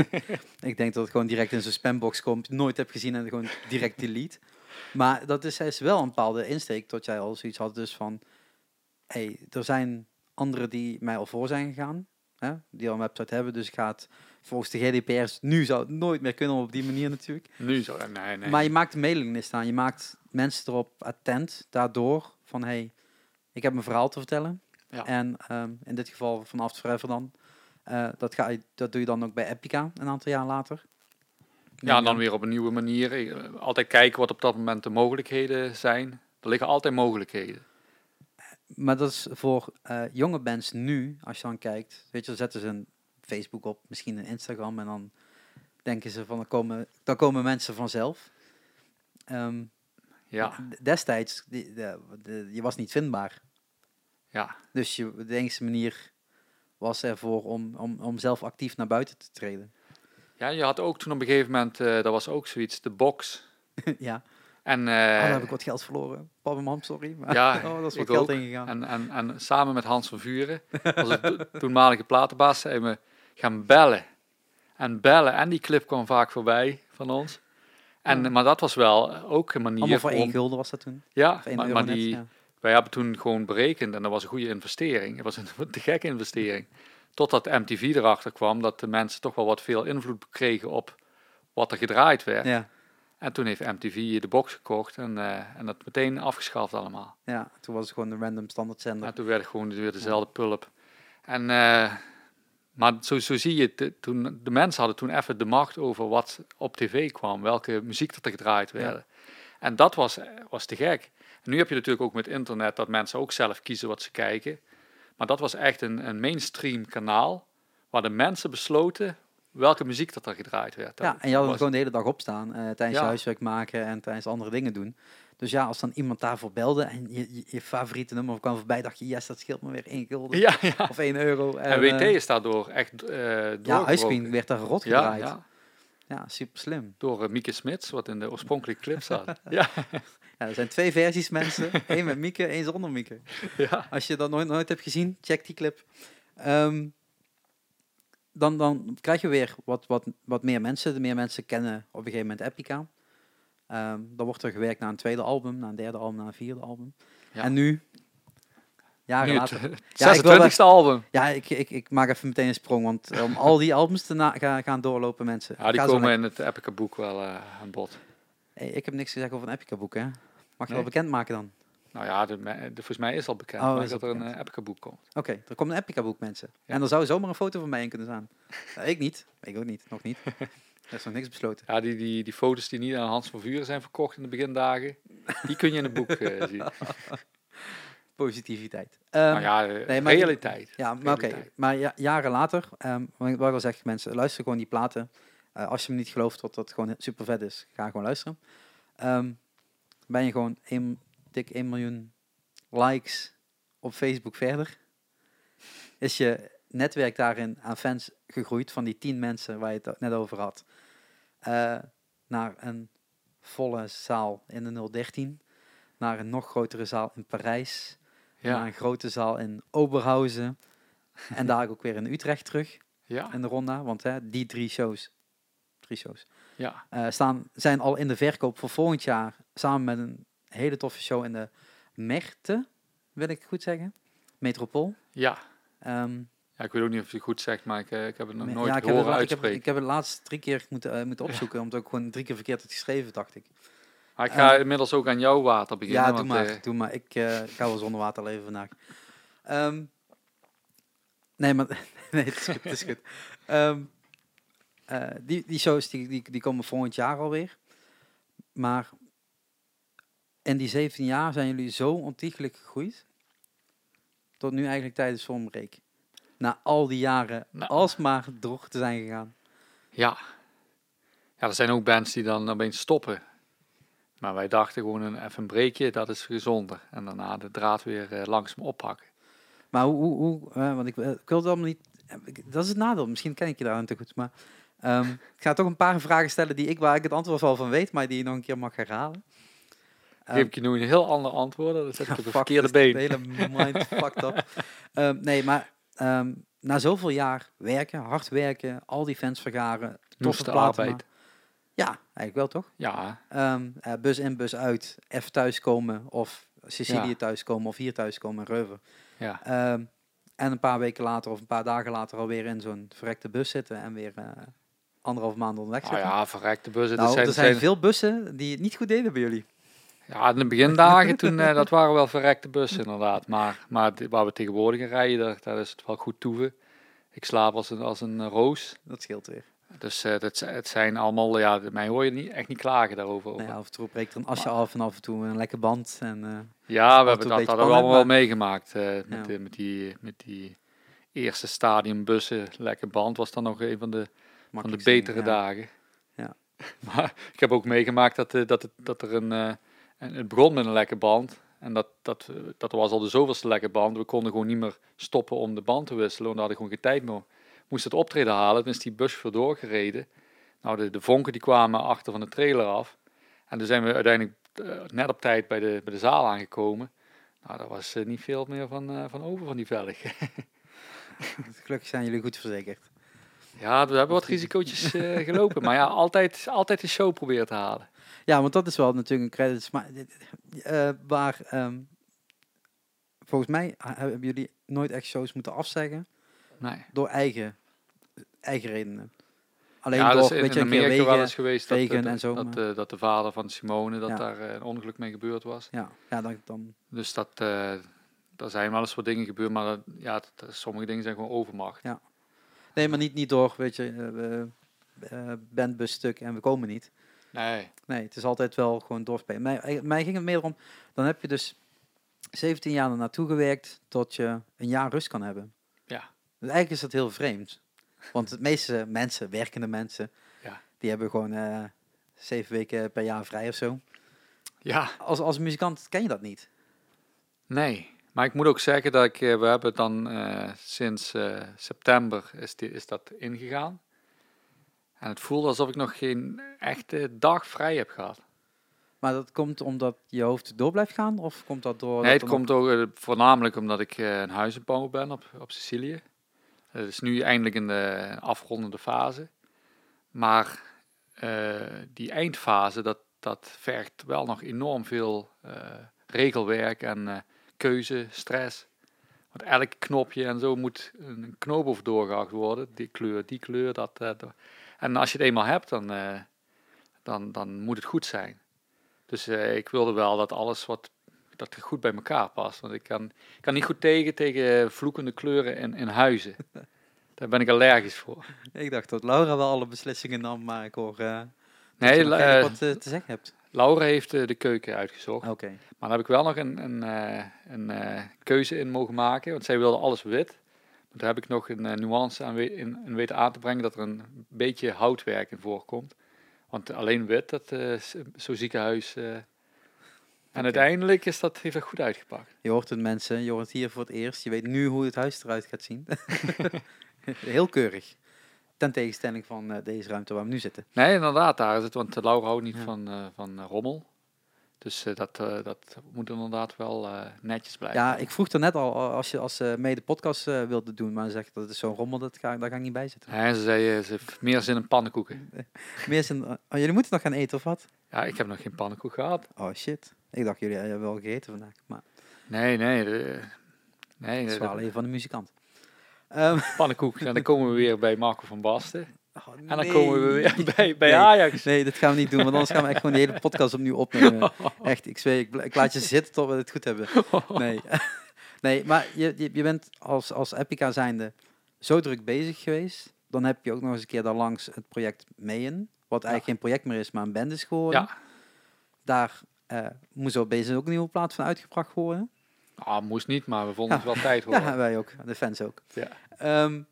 Ik denk dat het gewoon direct in zijn spambox komt, nooit heb gezien en gewoon direct delete. Maar dat is, is wel een bepaalde insteek tot jij al zoiets had dus van, hey, er zijn anderen die mij al voor zijn gegaan, hè, die al een website hebben, dus ik ga het volgens de GDPR's, nu zou het nooit meer kunnen op die manier natuurlijk. Nu zo. Nee, nee. Maar je maakt de mailinglist aan, je maakt mensen erop attent daardoor van, hey, ik heb een verhaal te vertellen. Ja. En ehm, in dit geval vanaf Forever dan. Eh, dat, ga je, dat doe je dan ook bij Epica een aantal jaar later. Ja, en dan weer op een nieuwe manier. Eh, Altijd kijken wat op dat moment de mogelijkheden zijn. Er liggen altijd mogelijkheden. Maar dat is voor eh, jonge bands nu, als je dan kijkt, weet je, dan zetten ze een Facebook op, misschien een Instagram en dan denken ze van, dan komen, dan komen mensen vanzelf. Ehm, Ja, Destijds, die, de, de- je was niet vindbaar. ja. Dus je, de enige manier was ervoor om, om, om zelf actief naar buiten te treden. ja, je had ook toen op een gegeven moment, eh dat was ook zoiets, de box. ja, En, oh, eh, daar heb ik wat geld verloren. Pap en mam, sorry. Maar, Ja, oh, dat is wat geld ook. ingegaan. en, en, en samen met Hans van Vuren, onze toenmalige platenbaas, zijn we gaan bellen. En bellen. En die clip kwam vaak voorbij van ons. En, Ja. Maar dat was wel ook een manier Allemaal voor één om- gulden was dat toen. Ja, één maar, euro maar net, die, ja. wij hebben toen gewoon berekend en dat was een goede investering. Het was een te gekke investering. Totdat MTV erachter kwam dat de mensen toch wel wat veel invloed kregen op wat er gedraaid werd. Ja, En toen heeft MTV de box gekocht en, eh, en dat meteen afgeschaft allemaal. ja, toen was het gewoon een random standaard zender. En toen werd het gewoon weer dezelfde pulp. En, eh, maar zo, zo zie je, de, toen, de mensen hadden toen even de macht over wat op tv kwam, welke muziek dat er gedraaid werd. En dat was, eh, was te gek. En nu heb je natuurlijk ook met internet dat mensen ook zelf kiezen wat ze kijken. Maar dat was echt een, een mainstream kanaal, waar de mensen besloten welke muziek dat er gedraaid werd. Ja, en je had gewoon de hele dag op staan eh, tijdens je huiswerk maken en tijdens andere dingen doen. Dus ja, als dan iemand daarvoor belde en je, je, je favoriete nummer kwam voorbij, dacht je, yes, dat scheelt me weer één gulden Ja, ja. of één euro. En WT eh, is daardoor echt eh ja. Icecream werd daar rot gedraaid. Ja, ja, super slim. door Mieke Smits, wat in de oorspronkelijke clip zat. ja, er zijn twee versies mensen, één met Mieke, één zonder Mieke. ja. Als je dat nooit, nooit hebt gezien, check die clip. Ehm, dan, dan krijg je weer wat, wat, wat meer mensen. De meer mensen kennen op een gegeven moment Epica. Ehm, dan wordt er gewerkt naar een tweede album, naar een derde album, naar een vierde album. Ja. En nu, jaren Nu later... het Ja, ik wil 26e album. Ja, ik, ik, ik maak even meteen een sprong, want om al die albums te na- gaan, doorlopen, mensen. Ja, die komen in het Epica boek wel eh, aan bod. Hey, ik heb niks gezegd over een Epica boek, hè? Mag je Nee. wel bekendmaken dan? Nou ja, de, de, volgens mij is al bekend Oh, maar is dat al er een bekend. eh, Epica boek komt. Oké, er komt een Epica boek, mensen. Ja. En er zou zomaar een foto van mij in kunnen staan. Ja, ik niet. Ik ook niet. Nog niet. Er is nog niks besloten. Ja, die, die, die foto's die niet aan Hans van Vuren zijn verkocht in de begindagen, die kun je in het boek eh, zien. Positiviteit. Nou ja, eh, nee, maar- realiteit. Ja, maar oké. Maar ja, jaren later, ehm wat ik wel zeg, mensen, luister gewoon die platen. Eh, als je me niet gelooft dat dat gewoon super vet is, ga gewoon luisteren. Ehm, ben je gewoon een, dik 1 miljoen likes op Facebook verder, is je netwerk daarin aan fans gegroeid van die 10 mensen waar je het net over had, eh, naar een volle zaal in de 013, naar een nog grotere zaal in Parijs, naar Ja, een grote zaal in Oberhausen. en daar ook weer in Utrecht terug ja, in de ronda. Want hè, die drie shows, drie shows ja. eh, staan, zijn al in de verkoop voor volgend jaar. Samen met een hele toffe show in de Merte, wil ik goed zeggen. Metropool. ja. Ehm, Ja, ik weet ook niet of je het goed zegt, maar ik, eh, ik heb het nog nooit ja, ik, heb horen het, la- ik, heb, uitspreken. ik heb het laatst drie keer moeten, eh, moeten opzoeken. Omdat ik gewoon drie keer verkeerd had geschreven, dacht ik. maar ik ga eh, inmiddels ook aan jouw water beginnen. ja, doe maar. eh, doe maar. Ik, ik ga wel zonder water leven vandaag. Ehm, nee, maar nee, het is goed. Het is goed. Ehm, die, die shows die, die, die komen volgend jaar alweer. Maar in die 17 jaar zijn jullie zo ontiegelijk gegroeid. Tot nu eigenlijk tijdens Zonbreek. Na al die jaren Nou. alsmaar door te zijn gegaan. ja. ja, er zijn ook bands die dan opeens stoppen. Maar wij dachten gewoon een, even een breekje, dat is gezonder. En daarna de draad weer eh, langzaam oppakken. Maar hoe, hoe, hoe eh, want ik, eh, ik wil het allemaal niet, ik- dat is het nadeel, misschien ken ik je daar te goed, maar ehm, ik ga toch een paar vragen stellen die ik, waar ik het antwoord wel van weet, maar die je nog een keer mag herhalen. Geef ik je nu een heel ander antwoord, dan zet ik op de verkeerde been. De hele mind fucked up. Ehm, nee, maar ehm, na zoveel jaar werken, hard werken, al die fans vergaren, toffe platen arbeid. Ja, eigenlijk wel toch? Ja, Ehm, eh, bus in, bus uit, even thuiskomen of Sicilië Ja. thuiskomen of hier thuiskomen in Reuven. ja. En een paar weken later of een paar dagen later alweer in zo'n verrekte bus zitten en weer eh, anderhalf maand onderweg Nou zitten. ja, verrekte bussen. nou, dat zijn, er zijn zijn- veel bussen die het niet goed deden bij jullie. Ja, in de begindagen toen, eh, dat waren wel verrekte bussen inderdaad. Maar, maar waar we tegenwoordig in rijden, daar, daar is het wel goed toeven. Ik slaap als een, als een roos. Dat scheelt weer. Dus eh, dat, het zijn allemaal, ja, mij hoor je niet, echt niet klagen daarover. Over. ja, af en toe breekt er een asje af en af en toe een lekker band. En, eh, Ja, we hebben dat, dat allemaal wel meegemaakt. eh, met, Ja. met, die, met die eerste stadiumbussen. Lekker band was dan nog een van de, van de betere ja. dagen. Ja. Maar ik heb ook meegemaakt dat, eh, dat, het, dat er een, een... Het begon met een lekke band. En dat, dat, dat was al de zoveelste lekke band. We konden gewoon niet meer stoppen om de band te wisselen. We hadden gewoon geen tijd meer. We moesten het optreden halen. Toen is die bus weer doorgereden. Nou, de, de vonken die kwamen achter van de trailer af. En toen zijn we uiteindelijk eh, net op tijd bij de, bij de zaal aangekomen. Nou, daar was eh, niet veel meer van, eh, van over van die velg. Gelukkig zijn jullie goed verzekerd. ja, we hebben wat risicootjes gelopen. Maar ja, altijd, altijd de show proberen te halen. Ja, want dat is wel natuurlijk een credits. Maar eh, waar, ehm, volgens mij hebben jullie nooit echt shows moeten afzeggen Nee. door eigen, eigen redenen. Alleen ja, door, dat is in, weet je, in een keer Amerika wel wegen. eens geweest dat, en zo, dat, de vader van Simone, dat Ja. daar eh, een ongeluk mee gebeurd was. Ja, ja dan, dan, Dus dat, eh daar zijn wel eens wat dingen gebeurd, maar dat, ja, sommige dingen zijn gewoon overmacht. Ja. nee, maar niet, niet door, weet je, eh, we, eh, bandbus stuk en we komen niet. Nee, Nee, het is altijd wel gewoon doorspelen. Mij, eh, mij ging het meer om, dan heb je dus 17 jaar naartoe gewerkt tot je een jaar rust kan hebben. Ja. Dus eigenlijk is dat heel vreemd. Want de meeste mensen, werkende mensen, Ja. die hebben gewoon eh, zeven weken per jaar vrij of zo. ja, Als, als muzikant ken je dat niet. nee. Maar ik moet ook zeggen dat ik, eh, we hebben dan sinds september is, die, is dat ingegaan. En het voelde alsof ik nog geen echte dag vrij heb gehad. Maar dat komt omdat je hoofd door blijft gaan? Of komt dat door... Nee, dat het komt ook eh, voornamelijk omdat ik eh, een huis aan bouwen ben op, op Sicilië. Het is nu eindelijk in de afrondende fase. Maar eh, die eindfase, dat, dat vergt wel nog enorm veel regelwerk en keuze, stress. Want elk knopje en zo moet een knoop doorgehaald worden. Die kleur, die kleur, dat. dat. En als je het eenmaal hebt, dan, eh, dan, dan moet het goed zijn. Dus eh, ik wilde wel dat alles wat dat goed bij elkaar past. Want ik kan, ik kan niet goed tegen, tegen vloekende kleuren in, in huizen. Daar ben ik allergisch voor. Ik dacht dat Laura wel alle beslissingen nam, maar ik hoor eh, Nee, wat te zeggen hebt. Laura heeft de keuken uitgezocht. Oké. Maar daar heb ik wel nog een, een, een keuze in mogen maken. Want zij wilde alles wit. Daar heb ik nog een eh, nuance aan we- in, in weten aan te brengen dat er een beetje houtwerk in voorkomt. Want alleen wit, dat eh, is zo'n ziekenhuis. eh. En uiteindelijk is dat, heeft dat goed uitgepakt. Je hoort het mensen, je hoort het hier voor het eerst. Je weet nu hoe het huis eruit gaat zien. Heel keurig. Ten tegenstelling van eh, deze ruimte waar we nu zitten. Nee, inderdaad, daar is het. Want Laura houdt niet Ja. van, eh, van eh, rommel. Dus eh, dat, eh, dat moet inderdaad wel eh, netjes blijven. Ja, ik vroeg er net al, als je als mede podcast wilde doen, maar ze zegt dat is zo'n rommel, dat ga, daar ga ik niet bij zitten. Nee, ze zei, ze heeft meer zin in pannenkoeken. Meer zin, oh, jullie moeten nog gaan eten of wat? Ja, ik heb nog geen pannenkoek gehad. Oh shit. Ik dacht jullie hebben wel gegeten vandaag. Maar Nee, nee. De, nee, dat is wel even van de muzikant. Ehm, pannenkoek. En dan komen we weer bij Marco van Basten. Oh, En dan nee. komen we weer bij, bij Nee. Ajax. Nee, dat gaan we niet doen, want anders gaan we echt gewoon de hele podcast opnieuw opnemen. Echt, ik zweer, ik, laat je zitten tot we het goed hebben. Nee, nee maar je, je, je bent als, als Epica zijnde zo druk bezig geweest. Dan heb je ook nog eens een keer daar langs het project Meeën. Wat eigenlijk geen project meer is, maar een band is geworden. Ja. Daar eh moest op bezig ook een nieuwe plaat van uitgebracht worden. Ah, moest niet, maar we vonden Ja. het wel tijd hoor. Ja, wij ook. De fans ook. Ja. Ehm,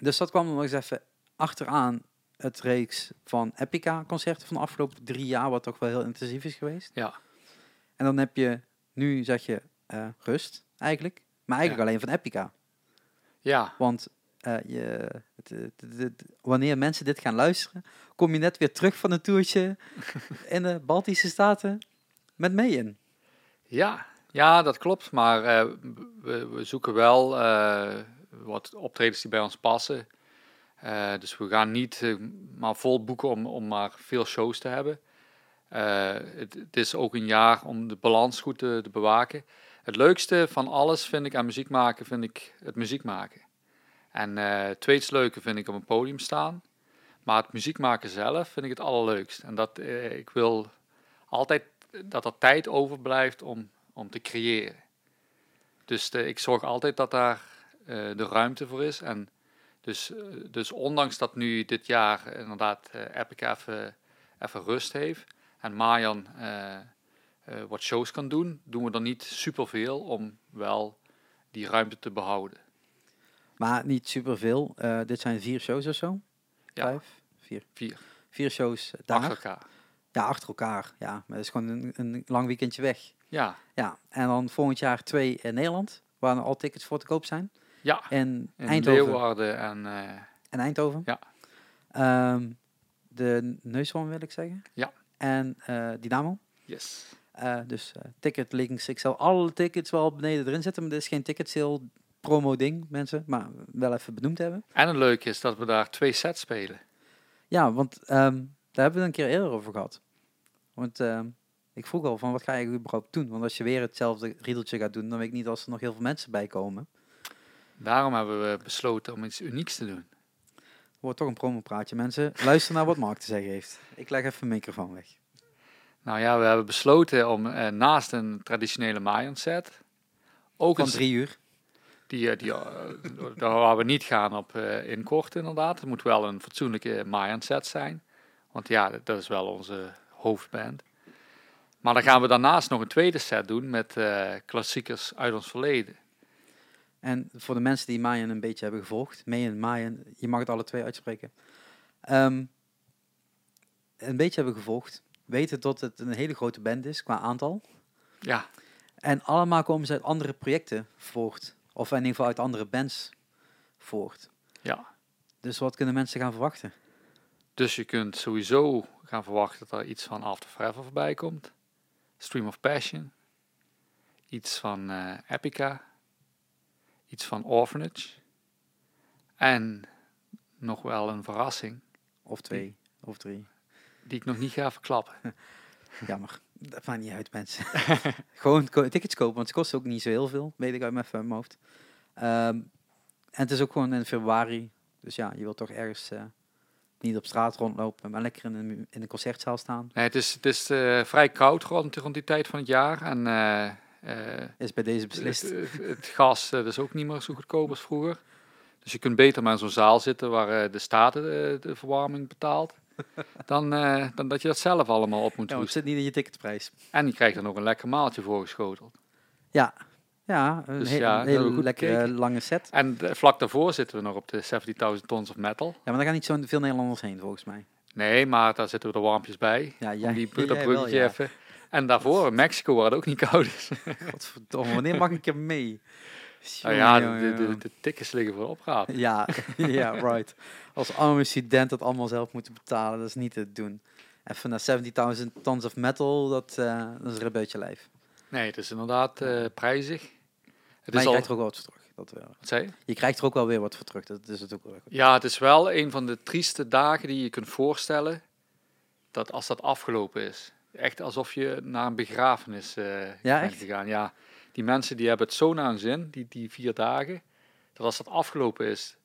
dus dat kwam er nog eens even achteraan het reeks van Epica-concerten van de afgelopen drie jaar, wat toch wel heel intensief is geweest. Ja. En dan heb je, nu zeg je, eh, rust eigenlijk, maar eigenlijk Ja. alleen van Epica. ja. Want eh, je, het, het- het- het- wanneer mensen dit gaan luisteren, kom je net weer terug van een toertje in de Baltische Staten met mee in. Ja, ja, dat klopt. Maar eh, we, we zoeken wel wat optredens die bij ons passen. Eh, dus we gaan niet eh, maar vol boeken om, om maar veel shows te hebben. Eh, het, is ook een jaar om de balans goed te, bewaken. Het leukste van alles vind ik aan muziek maken, vind ik het muziek maken. En het tweede leuke vind ik op een podium staan. Maar het muziek maken zelf vind ik het allerleukst. En dat, ik wil altijd dat er tijd overblijft om, om te creëren. Dus ik zorg altijd dat daar de ruimte voor is. En dus, eh, dus ondanks dat nu dit jaar inderdaad eh Epic even, even rust heeft en Marjan eh, wat shows kan doen, doen we er niet superveel om wel die ruimte te behouden. Maar niet superveel. Dit zijn vier shows of zo? Ja. Vijf? Vier. Vier. Vier shows daar. Achter elkaar. Ja, achter elkaar. Ja, maar dat is gewoon een, een lang weekendje weg. Ja, Ja, en dan volgend jaar twee in Nederland, waar al tickets voor te koop zijn. Ja. En In Eindhoven. Leeuwarden en eh, En Eindhoven. Ja. Ehm, de Neushoorn wil ik zeggen. Ja. En eh, Dynamo. yes. Eh, dus ticket links. Ik zal alle tickets wel beneden erin zetten, maar dit is geen ticket sale promo ding, mensen. Maar wel even benoemd hebben. En het leuke is dat we daar twee sets spelen. Ja, want ehm, daar hebben we het een keer eerder over gehad. Want ehm, ik vroeg al van wat ga je überhaupt doen? Want als je weer hetzelfde riedeltje gaat doen, dan weet ik niet als er nog heel veel mensen bij komen. Daarom hebben we besloten om iets unieks te doen. Wordt toch een promopraatje, mensen. Luister naar wat Mark te zeggen heeft. Ik leg even mijn microfoon weg. Nou ja, we hebben besloten om eh, naast een traditionele Mayan set ook Van een drie uur. die, eh, die, eh, daar waar we niet gaan op eh inkorten inderdaad. Het moet wel een fatsoenlijke Mayan set zijn. Want ja, dat is wel onze hoofdband. Maar dan gaan we daarnaast nog een tweede set doen met klassiekers uit ons verleden. En voor de mensen die Mayan een beetje hebben gevolgd, Mayan, Mayan, je mag het alle twee uitspreken, ehm, een beetje hebben gevolgd, weten dat het een hele grote band is qua aantal. Ja, En allemaal komen ze uit andere projecten voort. Of in ieder geval uit andere bands voort. ja. Dus wat kunnen mensen gaan verwachten? Dus je kunt sowieso gaan verwachten dat er iets van After Forever voorbij komt. Stream of Passion. Iets van eh, Epica. Iets van Orphanage. En nog wel een verrassing Of twee, of drie. die ik nog niet ga verklappen. Jammer. Dat maakt niet uit, mensen. Gewoon tickets kopen, want ze kosten ook niet zo heel veel. Weet ik uit mijn, uit mijn hoofd. Ehm, en het is ook gewoon in februari. Dus ja, je wilt toch ergens eh, niet op straat rondlopen, maar lekker in een, in een concertzaal staan. Nee, het is, het is eh, vrij koud rond, rond die tijd van het jaar. En eh, Is bij deze beslist. het, het gas eh, is ook niet meer zo goedkoop als vroeger. Dus je kunt beter maar in zo'n zaal zitten waar eh, de staat eh, de verwarming betaalt. Dan, eh, dan dat je dat zelf allemaal op moet Ja, het zit niet in je ticketprijs. En je krijgt dan ook een lekker maaltje voorgeschoteld. Ja, ja een, Dus he- ja, een dat hele lekkere lange set. En eh, vlak daarvoor zitten we nog op de 70.000 tons of metal. Ja, maar daar gaan niet zo veel Nederlanders heen, volgens mij. Nee, maar daar zitten we er warmpjes bij. Ja, Om jij, die, dat wel, bruggetje ja. even. En daarvoor Mexico waar het ook niet koud is. Godverdomme, wanneer mag ik er mee? Nou ja, de, de, de tickets liggen voor opraap. Ja, ja, right. Als arme student dat allemaal zelf moeten betalen, dat is niet te doen. Even naar 70.000 tons of metal, dat, eh, dat is een rebeltje lijf. Nee, het is inderdaad eh, prijzig. Het maar is je al, krijgt er ook wel wat voor terug. Dat wel. wat zei je? Je krijgt er ook wel weer wat voor terug, dat is het ook wel goed. Ja, het is wel een van de trieste dagen die je kunt voorstellen. Dat als dat afgelopen is. Echt alsof je naar een begrafenis eh Ja, bent echt? gegaan. Ja, die mensen die hebben het zo naar hun zin, die, die vier dagen. Dat als dat afgelopen is,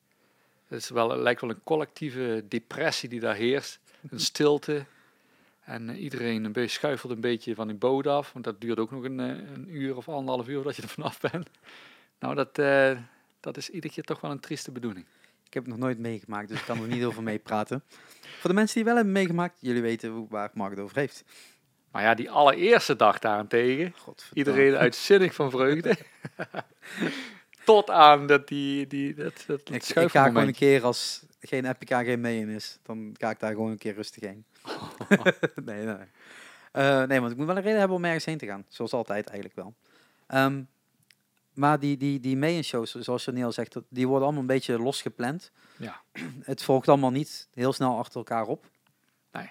het is wel, het lijkt wel een collectieve depressie die daar heerst. Een stilte. En eh, iedereen een beetje schuifelt een beetje van die boot af. Want dat duurt ook nog een, eh, een uur of anderhalf uur dat je er vanaf bent. Nou, dat, dat is iedere keer toch wel een trieste bedoeling. Ik heb het nog nooit meegemaakt, dus ik kan er niet over meepraten. Voor de mensen die wel hebben meegemaakt, jullie weten waar Mark het over heeft. Maar ja, die allereerste dag daarentegen, iedereen uitzinnig van vreugde. Tot aan dat die, die dat, dat, Ik, ik ga gewoon een keer als geen Epica geen mee in is, dan ga ik daar gewoon een keer rustig heen. nee, nee. Eh, nee, want ik moet wel een reden hebben om ergens heen te gaan. Zoals altijd eigenlijk wel. Ehm, maar die, die, die mee-in-shows, zoals Janeel zegt, die worden allemaal een beetje losgepland. Ja. Het volgt allemaal niet heel snel achter elkaar op. Nee.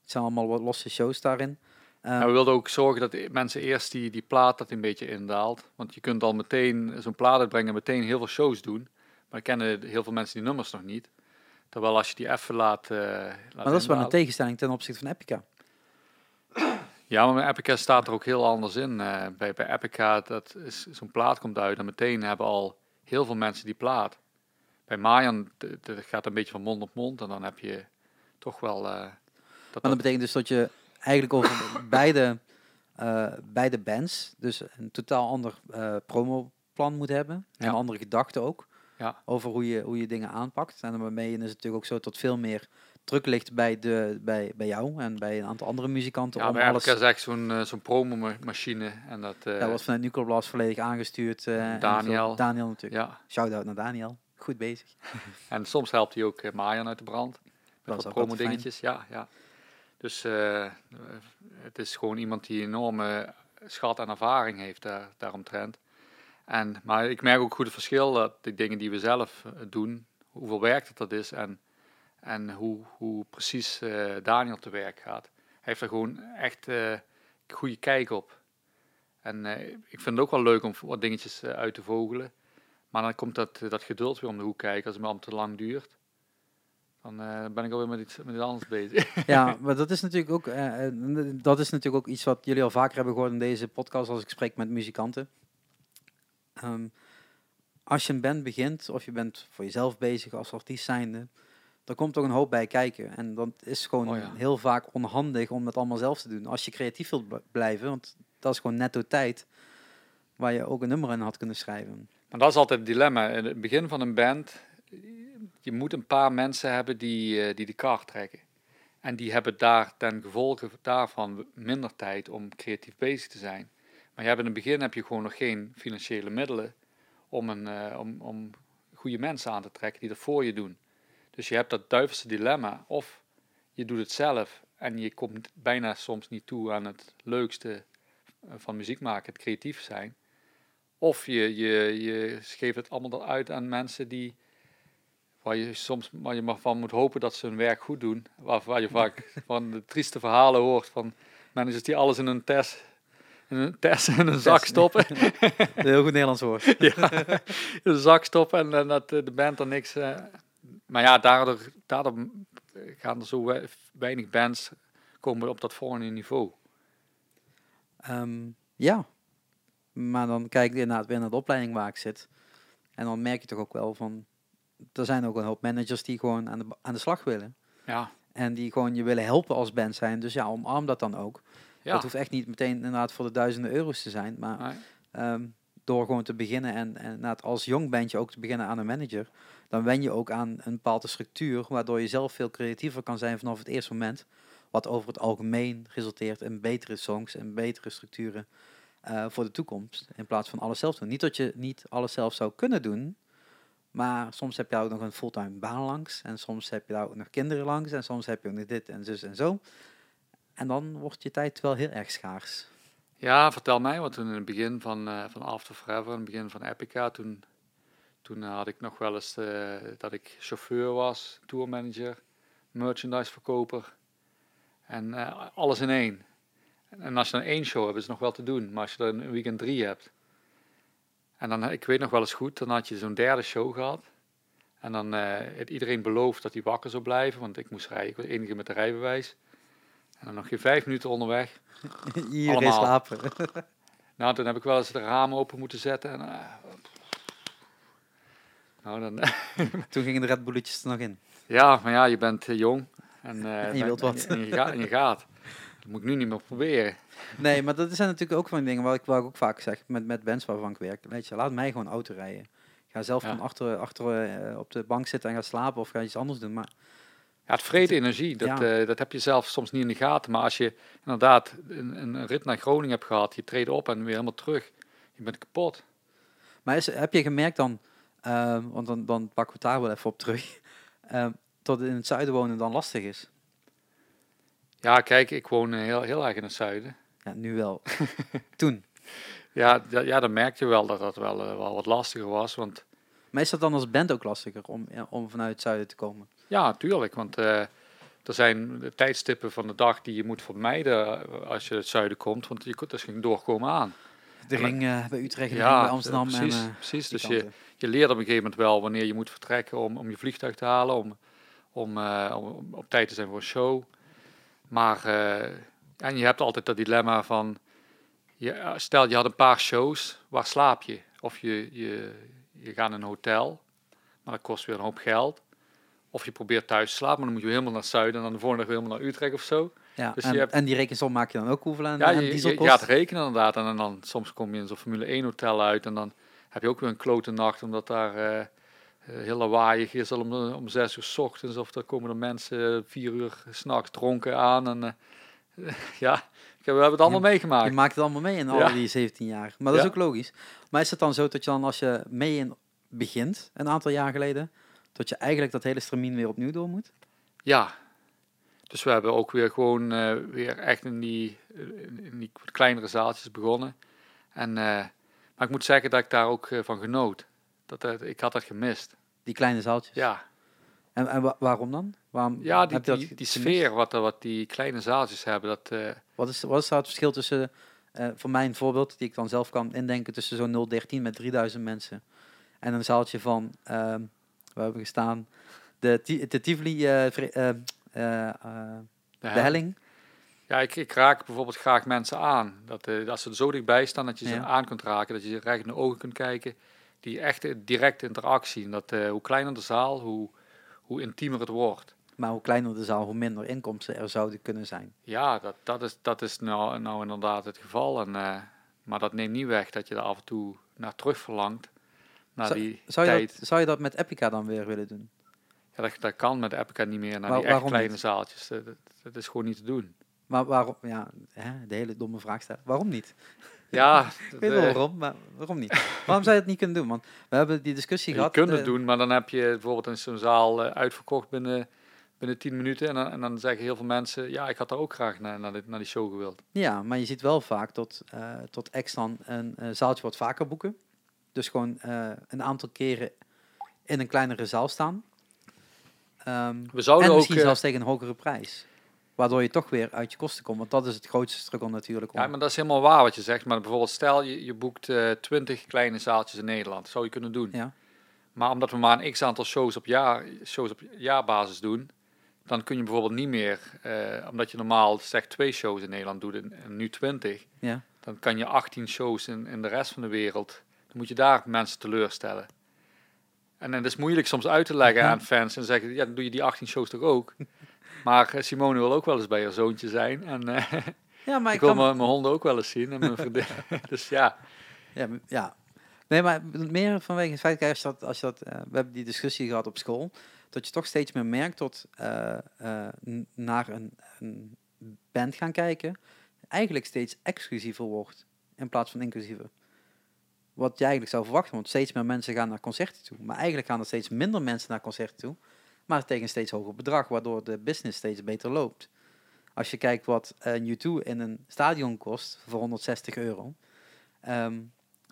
Het zijn allemaal wat losse shows daarin. Ehm, Nou, we wilden ook zorgen dat mensen eerst die, die plaat dat een beetje indaalt. Want je kunt al meteen zo'n plaat uitbrengen en meteen heel veel shows doen. Maar kennen heel veel mensen die nummers nog niet. Terwijl als je die even laat, eh laat maar dat is wel een tegenstelling ten opzichte van Epica. Ja, maar bij Epica staat er ook heel anders in. Eh, bij, bij Epica, dat is zo'n plaat komt uit en meteen hebben al heel veel mensen die plaat. Bij Mayan, dat gaat een beetje van mond op mond en dan heb je toch wel... eh, dat Maar dat dat, betekent dus dat je eigenlijk over beide eh, bij de bands dus een totaal ander eh, promoplan moet hebben. En Ja. een andere gedachte ook. Ja. Over hoe je, hoe je dingen aanpakt. En daarmee is het natuurlijk ook zo dat veel meer druk ligt bij, de, bij, bij jou en bij een aantal andere muzikanten. Ja, om maar alles, is echt zo'n eh, zo'n promomachine. En dat, eh, dat wordt vanuit Nuclear Blast volledig aangestuurd. Daniel. Daniel natuurlijk. ja. Shout-out naar Daniel. Goed bezig. En soms helpt hij ook uh, Marjan uit de brand. Dat Met is wat ook promo altijd fijn. dingetjes. Ja, ja. Dus eh, het is gewoon iemand die enorme schat en ervaring heeft daar, daaromtrent. En, maar ik merk ook goed het verschil dat de dingen die we zelf eh, doen, hoeveel werk dat, dat is en, en hoe, hoe precies eh, Daniel te werk gaat. Hij heeft er gewoon echt eh goede kijk op. En ik vind het ook wel leuk om wat dingetjes uit te vogelen. Maar dan komt dat, dat geduld weer om de hoek kijken als het maar om te lang duurt. Dan eh, ben ik alweer met iets, met iets anders bezig. Ja, maar dat is natuurlijk ook, eh, eh, dat is natuurlijk ook iets wat jullie al vaker hebben gehoord in deze podcast als ik spreek met muzikanten. Ehm, als je een band begint of je bent voor jezelf bezig als artiest zijnde, dan komt toch een hoop bij kijken. En dat is gewoon Oh ja. heel vaak onhandig om dat allemaal zelf te doen. Als je creatief wilt blijven, want dat is gewoon netto tijd waar je ook een nummer in had kunnen schrijven. Maar dat is altijd het dilemma. In het begin van een band, je moet een paar mensen hebben die, eh, die de kar trekken. En die hebben daar ten gevolge daarvan minder tijd om creatief bezig te zijn. Maar je hebt in het begin heb je gewoon nog geen financiële middelen om, een, eh, om, om goede mensen aan te trekken die dat voor je doen. Dus je hebt dat duivelse dilemma. Of je doet het zelf en je komt bijna soms niet toe aan het leukste van muziek maken, het creatief zijn. Of je, je, je geeft het allemaal uit aan mensen die, waar je soms waar je maar van moet hopen dat ze hun werk goed doen. Waar, waar je vaak van de trieste verhalen hoort van managers die alles in een test, in een test in een zak stoppen. Een heel goed Nederlands woord. ja, in een zak stoppen en, en dat eh, de band er niks. eh, maar ja, daardoor, daardoor gaan er zo we- weinig bands komen op dat volgende niveau. Ehm, ja, maar dan kijk je inderdaad weer naar de opleiding waar ik zit. En dan merk je toch ook wel van, er zijn ook een hoop managers die gewoon aan de, aan de slag willen. Ja, En die gewoon je willen helpen als band zijn. Dus ja, omarm dat dan ook. ja. Dat hoeft echt niet meteen inderdaad voor de duizenden euro's te zijn. Maar Nee. ehm, door gewoon te beginnen en, en inderdaad als jong bandje ook te beginnen aan een manager. Dan wen je ook aan een bepaalde structuur. Waardoor je zelf veel creatiever kan zijn vanaf het eerste moment. Wat over het algemeen resulteert in betere songs en betere structuren eh, voor de toekomst. In plaats van alles zelf doen. Niet dat je niet alles zelf zou kunnen doen. Maar soms heb je ook nog een fulltime baan langs. En soms heb je daar ook nog kinderen langs. En soms heb je ook nog dit en zus en zo. En dan wordt je tijd wel heel erg schaars. Ja, vertel mij, want toen in het begin van, eh, van After Forever, in het begin van Epica, toen, toen had ik nog wel eens eh, dat ik chauffeur was, tourmanager, merchandiseverkoper en eh, alles in één. En als je dan één show hebt, is het nog wel te doen, maar als je dan een weekend drie hebt. En dan, ik weet nog wel eens goed, dan had je zo'n derde show gehad. En dan eh had iedereen beloofd dat hij wakker zou blijven, want ik moest rijden, ik was de enige met de rijbewijs. En dan nog geen vijf minuten onderweg. Iedereen Allemaal. slapen. Nou, toen heb ik wel eens de ramen open moeten zetten. En, eh, nou, dan, Toen gingen de Red Bulletjes er nog in. ja, maar ja, je bent eh, jong. En, eh, En je wilt wat. En je, gaat, en je gaat. Dat moet ik nu niet meer proberen. Nee, maar dat zijn natuurlijk ook van die dingen waar ik, waar ik ook vaak zeg met, met bands waarvan ik werk. Weet je, laat mij gewoon auto rijden. Ga zelf Ja. van achter, achter eh, op de bank zitten en ga slapen of ga iets anders doen. Maar Ja, het vreet energie. Dat, Ja. eh, dat heb je zelf soms niet in de gaten. Maar als je inderdaad een, een rit naar Groningen hebt gehad, je treedt op en weer helemaal terug. Je bent kapot. Maar is, heb je gemerkt dan, ehm, want dan, dan pakken we het daar wel even op terug, ehm, dat het in het zuiden wonen dan lastig is? Ja, kijk, ik woon eh, heel, heel erg in het zuiden. Ja, nu wel. Toen. Ja, ja, dan merk je wel dat dat wel, eh, wel wat lastiger was. Want Maar is dat dan als band ook lastiger om, ja, om vanuit het zuiden te komen? Ja, tuurlijk. Want eh, er zijn tijdstippen van de dag die je moet vermijden eh, als je het zuiden komt. Want je kunt dus geen doorkomen aan. De ring eh, bij Utrecht, de ring bij Amsterdam precies. en eh, precies. Dus je, kanten. je leert op een gegeven moment wel wanneer je moet vertrekken om, om je vliegtuig te halen. Om, om, eh, om, om op tijd te zijn voor een show. Maar eh, en je hebt altijd dat dilemma van... Je, stel je had een paar shows, waar slaap je? Of je, je, je gaat in een hotel, maar dat kost weer een hoop geld. Of je probeert thuis te slapen, maar dan moet je helemaal naar het zuiden en dan de volgende dag weer helemaal naar Utrecht of zo. Ja, Dus en, je hebt- en die rekensom maak je dan ook hoeveel aan, Ja, je, dieselkost? je gaat rekenen inderdaad. En, dan soms kom je in zo'n Formule 1 hotel uit en dan heb je ook weer een klote nacht, omdat daar eh, eh, heel lawaaiig is al om, eh, om zes uur 's ochtends. Of dan komen er mensen eh, vier uur s'nachts dronken aan. En eh, ja, we hebben het allemaal Je meegemaakt. maakt het allemaal mee in al Ja. die 17 jaar. Maar dat is ook logisch. Maar is het dan zo dat je dan als je mee in begint, een aantal jaar geleden, dat je eigenlijk dat hele stramien weer opnieuw door moet? Ja. Dus we hebben ook weer gewoon eh, weer echt in die, eh, in die kleinere zaaltjes begonnen. En, eh, maar ik moet zeggen dat ik daar ook eh, van genoot. Dat, eh, ik had dat gemist. Die kleine zaaltjes. Ja, En, en wa- waarom dan? Waarom ja die, dat die, sfeer wat, wat die kleine zaaltjes hebben, dat, eh, Wat is, wat is daar het verschil tussen, eh voor mij een voorbeeld die ik dan zelf kan indenken, tussen zo'n 013 met 3000 mensen en een zaaltje van, ehm waar hebben we gestaan, de, de Tivoli, de de hel- helling. Ja, ik, ik raak bijvoorbeeld graag mensen aan. Dat, als ze er zo dichtbij staan, dat je ze Ja. aan kunt raken, dat je ze recht in de ogen kunt kijken. Die echte directe interactie. En dat, eh, hoe kleiner de zaal, hoe, hoe intiemer het wordt. Maar hoe kleiner de zaal, hoe minder inkomsten er zouden kunnen zijn. Ja, dat, dat is, dat is nou, nou inderdaad het geval. En, eh, maar dat neemt niet weg dat je er af en toe naar terug verlangt. Naar Zou- die Zou je, tijd. dat, zou je dat met Epica dan weer willen doen? Ja, dat, dat kan met Epica niet meer naar die echt kleine niet? zaaltjes. Dat, dat is gewoon niet te doen. Maar waarom, ja, hè, de hele domme vraag stellen. Waarom niet? Ja, Ik weet wel eh, waarom, maar waarom niet? Waarom zou je het niet kunnen doen? Want we hebben die discussie Je gehad. kunt het eh, doen, maar dan heb je bijvoorbeeld in zo'n zaal eh, uitverkocht binnen, binnen 10 minuten. En dan, en dan zeggen heel veel mensen, ja, ik had daar ook graag naar, naar, dit, naar die show gewild. Ja, maar je ziet wel vaak tot, eh tot ex dan een zaaltje wat vaker boeken. Dus gewoon een aantal keren in een kleinere zaal staan. Ehm, We zouden en ook... misschien zelfs tegen een hogere prijs. Waardoor je toch weer uit je kosten komt. Want dat is het grootste struggle natuurlijk. Om. ja, maar dat is helemaal waar wat je zegt. Maar bijvoorbeeld stel, je, je boekt eh 20 kleine zaaltjes in Nederland. Dat zou je kunnen doen. Ja. Maar omdat we maar een x-aantal shows op, jaar, shows op jaarbasis doen... dan kun je bijvoorbeeld niet meer... eh, omdat je normaal zeg twee shows in Nederland doet en, en nu 20... Ja. dan kan je 18 shows in, in de rest van de wereld. Dan moet je daar mensen teleurstellen. En dan is moeilijk soms uit te leggen aan fans en zeggen, ja, dan doe je die 18 shows toch ook. Maar eh, Simone wil ook wel eens bij haar zoontje zijn. En eh, ja, maar ik ik wil kan... mijn honden ook wel eens zien. En mijn vriendin. dus ja, Ja, ja. Nee, maar meer vanwege het feit, als dat, als je dat, eh, we hebben die discussie gehad op school, dat je toch steeds meer merkt dat naar een, een band gaan kijken, eigenlijk steeds exclusiever wordt in plaats van inclusiever. Wat je eigenlijk zou verwachten, want steeds meer mensen gaan naar concerten toe. Maar eigenlijk gaan er steeds minder mensen naar concerten toe, maar tegen een steeds hoger bedrag, waardoor de business steeds beter loopt. Als je kijkt wat een U2 in een stadion kost voor 160 euro, ehm,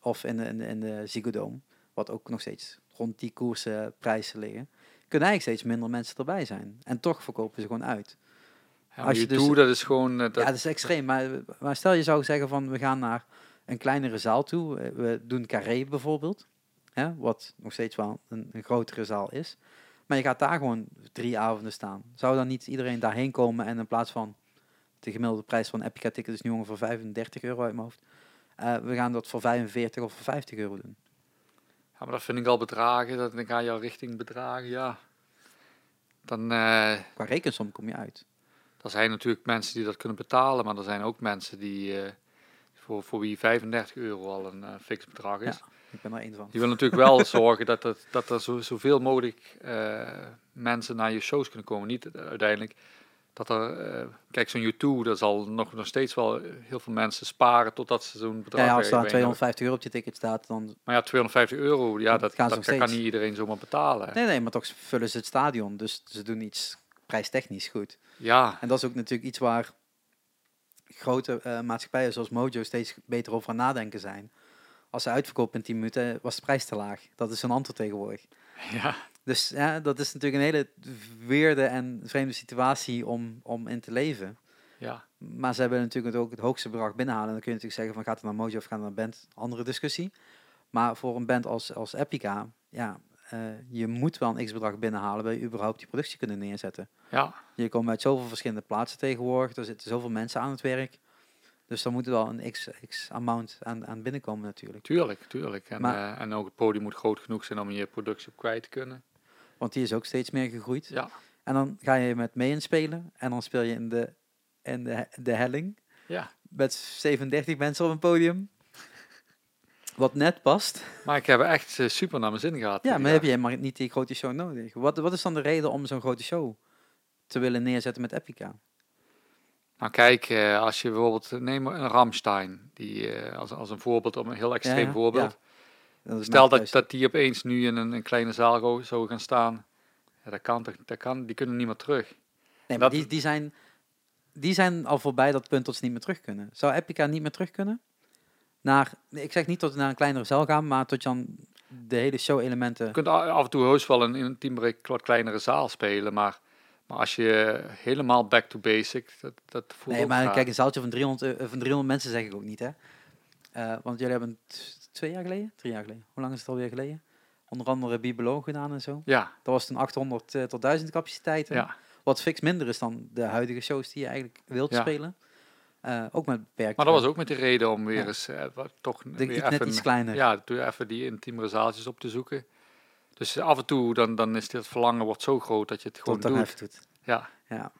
of in de, in de, in de Ziggo Dome, wat ook nog steeds rond die koersen prijzen liggen, kunnen eigenlijk steeds minder mensen erbij zijn. En toch verkopen ze gewoon uit. ja Als je je dus- doet, dat is gewoon... eh, Ja, dat, dat is extreem. Maar, maar stel je zou zeggen van we gaan naar een kleinere zaal toe. Eh, We doen Carré bijvoorbeeld. Hè, wat nog steeds wel een, een grotere zaal is. Maar je gaat daar gewoon drie avonden staan. Zou dan niet iedereen daarheen komen en in plaats van de gemiddelde prijs van Epica ticket is nu ongeveer 35 euro uit mijn hoofd. eh, we gaan dat voor 45 of voor 50 euro doen. ja, maar dat vind ik al bedragen. Dat, dan ga je al richting bedragen, ja. Dan... eh, Qua rekensom kom je uit. Er zijn natuurlijk mensen die dat kunnen betalen, maar er zijn ook mensen die, eh, voor, voor wie 35 euro al een fix bedrag is. Ja. Ik ben er één van. Die willen natuurlijk wel zorgen dat, het, dat er zo, zoveel mogelijk eh, mensen naar je shows kunnen komen. Niet uiteindelijk dat er, eh, kijk zo'n U2, daar zal nog, nog steeds wel heel veel mensen sparen totdat ze zo'n bedrag Ja, ja, als er dan bij- bij- 250 euro op je ticket staat, dan... Maar ja, 250 euro, ja, Dat dat, dat, kan niet iedereen zomaar betalen. Nee, nee, maar toch vullen ze het stadion. Dus ze doen iets prijstechnisch goed. Ja, En dat is ook natuurlijk iets waar grote eh, maatschappijen zoals Mojo steeds beter over nadenken zijn. Als ze uitverkopen in 10 minuten, was de prijs te laag. Dat is een antwoord tegenwoordig. ja, Dus ja, dat is natuurlijk een hele weerde en vreemde situatie om, om in te leven. ja. Maar ze hebben natuurlijk ook het hoogste bedrag binnenhalen. En dan kun je natuurlijk zeggen van gaat het naar Mojo of gaat het naar band? Andere discussie. Maar voor een band als, als Epica, ja, eh, je moet wel een x-bedrag binnenhalen. Wil je überhaupt die productie kunnen neerzetten. ja. Je komt uit zoveel verschillende plaatsen tegenwoordig. Er zitten zoveel mensen aan het werk. Dus dan moet er wel een x, x amount aan, aan binnenkomen natuurlijk. Tuurlijk, tuurlijk. En, Maar- eh, en ook het podium moet groot genoeg zijn om je productie op kwijt te kunnen. Want die is ook steeds meer gegroeid. Ja, En dan ga je met mee inspelen. En dan speel je in de en de, de helling. Ja. Met 37 mensen op een podium. Wat net past. Maar ik heb echt eh, super naar mijn zin gehad. Ja, maar heb je maar niet die grote show nodig. Wat, wat is dan de reden om zo'n grote show te willen neerzetten met Epica? Nou kijk, eh, als je bijvoorbeeld, neem een Ramstein, die eh, als, als een voorbeeld, om een heel extreem ja, voorbeeld. Dat Stel dat, dat die opeens nu in een, een kleine zaal zou gaan staan. Ja, dat kan toch, dat kan, die kunnen niet meer terug. Nee, maar dat- die, die, zijn, die zijn al voorbij dat punt dat ze niet meer terug kunnen. Zou Epica niet meer terug kunnen? Naar, ik zeg niet tot naar een kleinere zaal gaan, maar tot je dan de hele show-elementen... Je kunt af en toe heus wel een intiemere, wat kleinere zaal spelen, maar, maar als je helemaal back to basic, dat, dat voelt Nee, maar kijk, een zaaltje van 300, eh, van 300 mensen zeg ik ook niet, hè. Eh, want jullie hebben twee jaar geleden, drie jaar geleden, hoe lang is het alweer geleden? Onder andere Bibelo gedaan en zo. Ja, Dat was toen 800 eh, tot 1000 capaciteiten. ja, Wat fix minder is dan de huidige shows die je eigenlijk wilt Ja. spelen. Ook met beperkt. maar dat was ook met de reden om weer Ja. eens wat, toch de, weer even, net iets kleiner. ja, doe even die intiemere zaaltjes op te zoeken. Dus af en toe dan, dan is dit verlangen wordt zo groot dat je het gewoon doet. doet. Ja, Ja.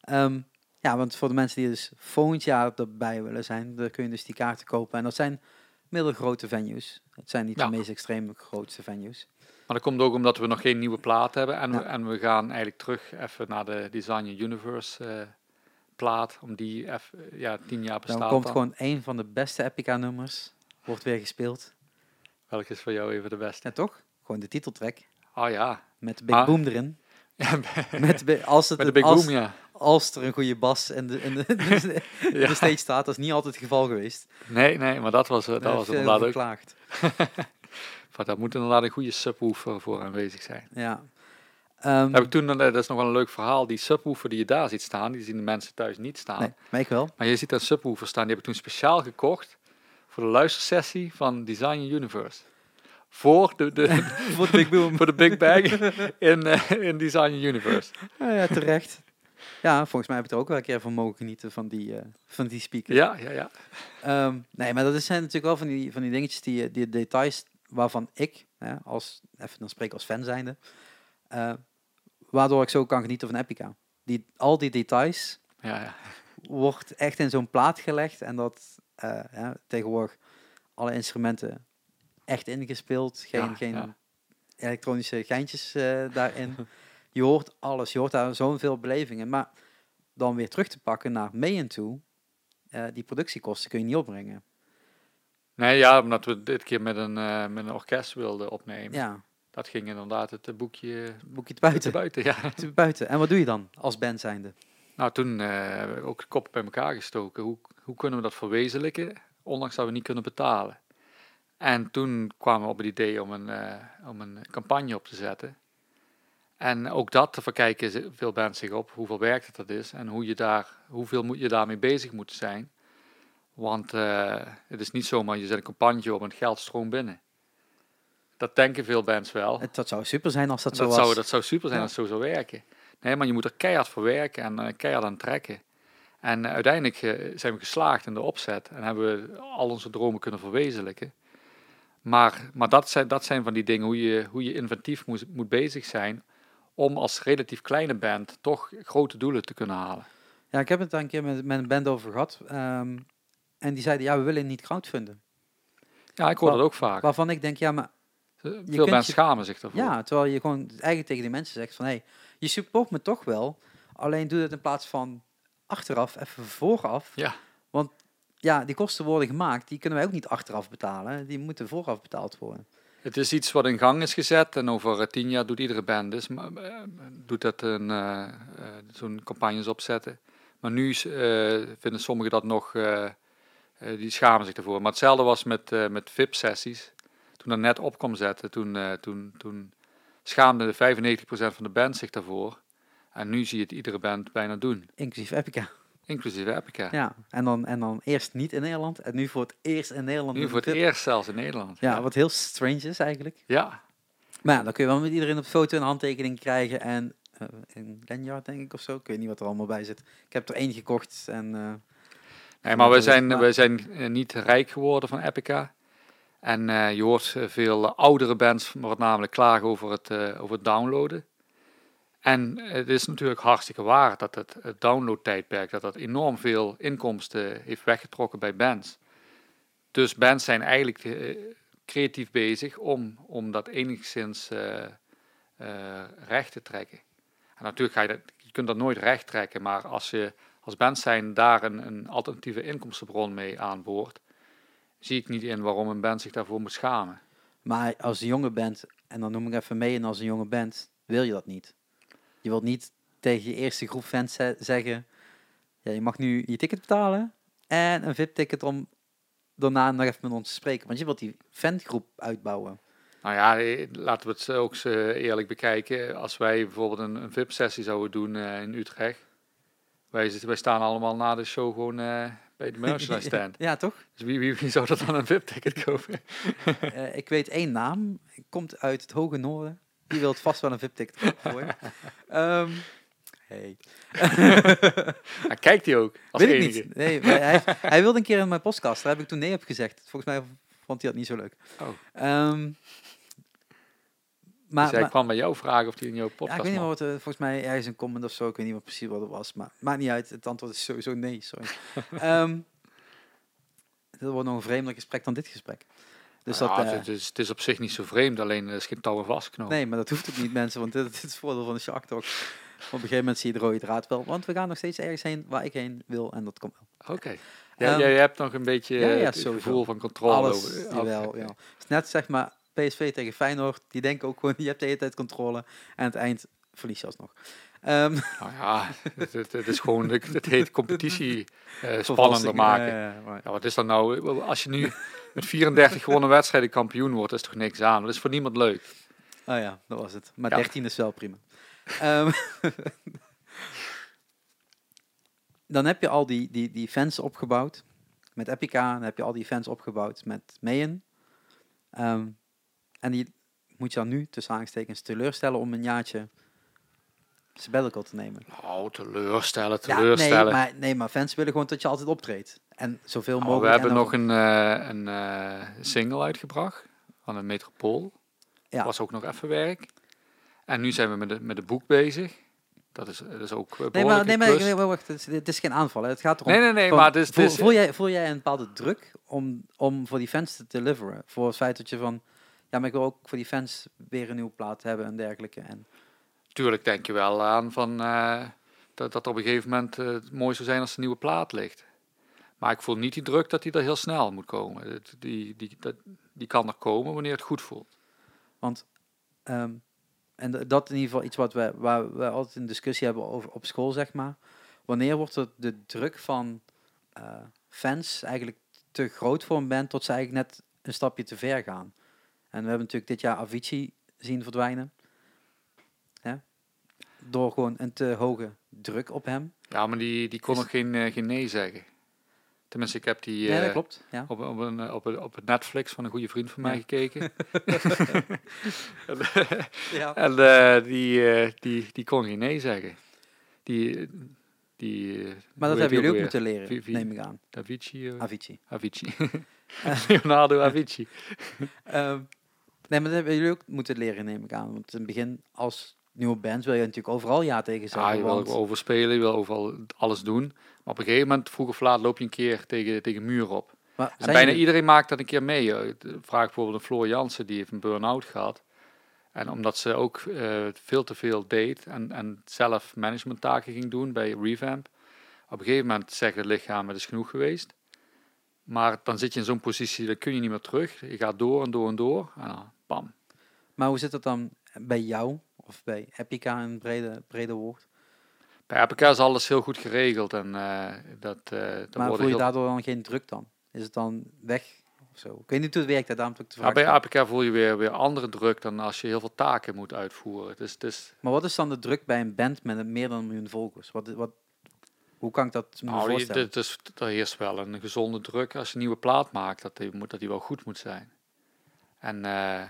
Ehm, ja, want voor de mensen die dus volgend jaar erbij willen zijn, dan kun je dus die kaarten kopen. En dat zijn middelgrote venues. Het zijn niet Ja. de meest extreem grootste venues. maar dat komt ook omdat we nog geen nieuwe plaat hebben en, we, en we gaan eigenlijk terug even naar de Design Universe eh, plaat, om die even, ja, tien jaar bestaat Dan komt dan. gewoon een van de beste Epica nummers, wordt weer gespeeld. Welke is voor jou even de beste? Ja, toch? Gewoon de titeltrack. Oh ja, Met de Big Ah. Boom erin. Ja, Met als, het, met de Big als, Boom, ja. als er een goede bas in de, in de, in de ja. stage staat, dat is niet altijd het geval geweest. Nee, nee, maar dat was, eh, dat was inderdaad ook. Maar daar moet inderdaad een goede subwoofer voor aanwezig zijn. Ja. Ehm, Heb ik toen, eh, dat is nog wel een leuk verhaal, die subwoofer die je daar ziet staan, die zien de mensen thuis niet staan. nee, maar ik wel. Maar je ziet een subwoofer staan, die heb ik toen speciaal gekocht voor de luistersessie van Design Universe. Voor de, de, Voor de Big Boom. voor de Big Bang in, eh, in Design Universe. Ja, ja, terecht. Ja, volgens mij heb ik er ook wel een keer van mogen genieten van die, eh, van die speaker. Ja, ja, ja. Ehm, nee, maar dat zijn natuurlijk wel van die, van die dingetjes, die, eh, die details waarvan ik, hè, als, even dan spreek als fan zijnde, eh, waardoor ik zo kan genieten van Epica. Die, al die details ja, ja. wordt echt in zo'n plaat gelegd en dat ja, tegenwoordig alle instrumenten echt ingespeeld, geen, Ja, geen ja. elektronische geintjes eh, daarin. Je hoort alles, je hoort daar zoveel belevingen. Maar dan weer terug te pakken naar mee en toe, eh, die productiekosten kun je niet opbrengen. Nee, ja, omdat we dit keer met een, eh, met een orkest wilden opnemen. Ja, Dat ging inderdaad het boekje boekje te te buiten. buiten. Ja. Te buiten. En wat doe je dan als band zijnde? Nou, toen hebben we ook de kop bij elkaar gestoken. Hoe, hoe kunnen we dat verwezenlijken, ondanks dat we niet kunnen betalen? En toen kwamen we op het idee om een, eh, om een campagne op te zetten. En ook dat te verkijken veel bands zich op, hoeveel werk dat, dat is en hoe je daar, hoeveel moet je daarmee bezig moet zijn. Want eh, het is niet zomaar, je zet een campagne op en het geld stroomt binnen. Dat denken veel bands wel. Het, dat zou super zijn als dat, Dat, zo was. zou, dat zou super zijn Ja. als het zo zou werken. Nee, maar je moet er keihard voor werken en eh, keihard aan trekken. En uiteindelijk zijn we geslaagd in de opzet en hebben we al onze dromen kunnen verwezenlijken. Maar, maar dat, zijn, dat zijn van die dingen hoe je, hoe je inventief moet, moet bezig zijn om als relatief kleine band toch grote doelen te kunnen halen. Ja, ik heb het daar een keer met, met een band over gehad. ehm, en die zeiden, ja, we willen niet crowdfunden. Ja, ik hoor dat ook vaak. Waarvan ik denk, ja, maar Veel je- schamen zich daarvoor. Ja, terwijl je gewoon eigenlijk tegen die mensen zegt van... hé, hey, je support me toch wel, alleen doe het in plaats van achteraf, even vooraf. Ja. Ja, die kosten worden gemaakt, die kunnen wij ook niet achteraf betalen. Die moeten vooraf betaald worden. Het is iets wat in gang is gezet en over eh, tien jaar doet iedere band dus, maar, eh, doet dat een, eh, zo'n campagnes opzetten. Maar nu vinden sommigen dat nog, die schamen zich ervoor. Maar hetzelfde was met, met VIP-sessies. Toen dat net op kwam zetten, toen, toen, toen schaamde de 95% van de band zich daarvoor. En nu zie je het iedere band bijna doen, Inclusief Epica. Inclusief Epica. Ja, en dan, en dan eerst niet in Nederland en nu voor het eerst in Nederland. Nu voor het eerst zelfs in Nederland. Ja, wat heel strange is eigenlijk. ja. Maar ja, dan kun je wel met iedereen op foto een handtekening krijgen en eh, een lanyard denk ik of zo. Ik weet niet wat er allemaal bij zit. Ik heb er één gekocht en... eh, Nee, maar is- zijn, maar- wij zijn eh, niet rijk geworden van Epica. En je hoort veel oudere bands, met namelijk klagen over het, over het downloaden. En het is natuurlijk hartstikke waar dat het, downloadtijdperk dat dat enorm veel inkomsten heeft weggetrokken bij bands. Dus bands zijn eigenlijk eh, creatief bezig om, om dat enigszins eh, eh, recht te trekken. En natuurlijk ga je dat, je kunt dat nooit recht trekken, maar als je als band zijn daar een, een alternatieve inkomstenbron mee aanboort, zie ik niet in waarom een band zich daarvoor moet schamen. Maar als een jonge band, en dan noem ik even mee en als een jonge band, wil je dat niet. Je wilt niet tegen je eerste groep fans ze- zeggen, ja, je mag nu je ticket betalen en een VIP-ticket om daarna nog even met ons te spreken. Want je wilt die fangroep uitbouwen. Nou ja, eh, laten we het ook eerlijk bekijken. Als wij bijvoorbeeld een, een VIP-sessie zouden doen eh, in Utrecht. Wij, zitten- wij staan allemaal na de show gewoon eh, bij de merchandise stand. ja, toch? Dus wie, wie, wie zou dat dan een VIP-ticket kopen? Ik weet één naam, komt uit het hoge noorden. Die wil vast wel een VIP-ticket. Ehm, hey. Kijkt hij ook, als Weet ik niet. Nee, hij, hij wilde een keer in mijn podcast. Daar heb ik toen nee op gezegd. Volgens mij vond hij dat niet zo leuk. Oh. Ehm, maar, dus hij maar- kwam bij jou vragen of hij in jouw ja, podcast ik weet niet wat, eh, volgens mij ergens een comment of zo. Ik weet niet meer precies wat het was. Maar maakt niet uit. Het antwoord is sowieso nee. Sorry. Ehm dat wordt nog een vreemder gesprek dan dit gesprek. Dus Ja, dat, eh, het, is, het is op zich niet zo vreemd, alleen er is geen touw en vastknoop. Nee, maar dat hoeft ook niet, mensen, want dit, dit is het voordeel van de Shark Talk. Op een gegeven moment zie je de rode draad wel, want we gaan nog steeds ergens heen waar ik heen wil en dat komt wel. Oké. Ja, Ehm, jij hebt nog een beetje ja, ja, eh, het gevoel van controle Alles, over. eh, jawel, ja. Het is net zeg maar PSV tegen Feyenoord, die denken ook gewoon, je hebt de hele tijd controle en aan het eind verlies je alsnog. Ehm Nou ja, het, het, het is gewoon, het, heet competitie eh, spannender maken. ja, wat is dat nou? Als je nu met 34 gewonnen wedstrijden kampioen wordt, is toch niks aan. Dat is voor niemand leuk. Oh ja, dat was het. Maar Ja. 13 is wel prima. Ehm, dan heb je al die, die, die fans opgebouwd. Met Epica dan heb je al die fans opgebouwd met Mayen. Ehm, en die moet je dan nu, tussen aanstekens, teleurstellen om een jaartje sabbatical te nemen. Nou, teleurstellen, Ja, teleurstellen. nee, maar, nee, maar fans willen gewoon dat je altijd optreedt. En zoveel mogelijk. we hebben en nog een, eh, een eh, single uitgebracht van een Metropool. Ja. Was ook nog even werk. En nu zijn we met de, met de boek bezig. Dat is, dat is ook eh, Nee, maar, nee, maar nee, wacht, het is, het is geen aanval. Hè. Het gaat erom. Nee, nee, nee, van, maar het is... het voel, is- voel, jij, voel jij een bepaalde druk om, om voor die fans te deliveren? Voor het feit dat je van, ja, maar ik wil ook voor die fans weer een nieuwe plaat hebben en dergelijke. En, Tuurlijk denk je wel aan van, dat, dat op een gegeven moment het mooi zou zijn als een nieuwe plaat ligt. Maar ik voel niet die druk dat die er heel snel moet komen. Die, die, dat, die kan er komen wanneer het goed voelt. want, ehm, en dat in ieder geval iets wat we, waar we altijd een discussie hebben over op school, zeg maar. Wanneer wordt het de druk van eh, fans eigenlijk te groot voor een band tot ze eigenlijk net een stapje te ver gaan? En we hebben natuurlijk dit jaar Avicii zien verdwijnen. Hè? Door gewoon een te hoge druk op hem. Ja, maar die, die kon nog geen, eh, geen nee zeggen. Tenminste, ik heb die ja, dat eh, klopt. Ja. op, op, een, eh, op, op het Netflix van een goede vriend van mij Ja. gekeken. Ja. en eh, die, die, die kon geen nee zeggen. Die, die, Maar dat hebben jullie ook moeten leren, neem ik aan. Davici? eh, Avicii. Avicii. Leonardo Avicii. Ehm, nee, maar dat hebben jullie ook moeten leren, neem ik aan. Want in het begin, als nieuwe band, wil je natuurlijk overal ja tegen Ja, zeggen. je wil want- overspelen, je wil overal alles doen. Maar op een gegeven moment, vroeg of laat, loop je een keer tegen, tegen muur op. maar En bijna iedereen maakt dat een keer mee. eh. Vraag bijvoorbeeld een Floor Jansen, die heeft een burn-out gehad. En omdat ze ook eh, veel te veel deed en, en zelf managementtaken ging doen bij Revamp. Op een gegeven moment zegt het lichaam, het is genoeg geweest. Maar dan zit je in zo'n positie, dan kun je niet meer terug. Je gaat door en door en door. En dan, bam. Maar hoe zit het dan bij jou, of bij Epica in brede, brede woord? Bij APK is alles heel goed geregeld. En eh, dat, dan maar voel je heel daardoor dan geen druk dan? Is het dan weg of zo? Ik weet niet hoe het werkt, daarom ik Maar vraag. bij. APK voel je weer, weer andere druk dan als je heel veel taken moet uitvoeren. Dus, dus Maar wat is dan de druk bij een band met een meer dan een miljoen volgers? Wat, wat, hoe kan ik dat me nou, voorstellen? dit is, er heerst wel een gezonde druk als je een nieuwe plaat maakt, dat die, moet, dat die wel goed moet zijn. En, eh,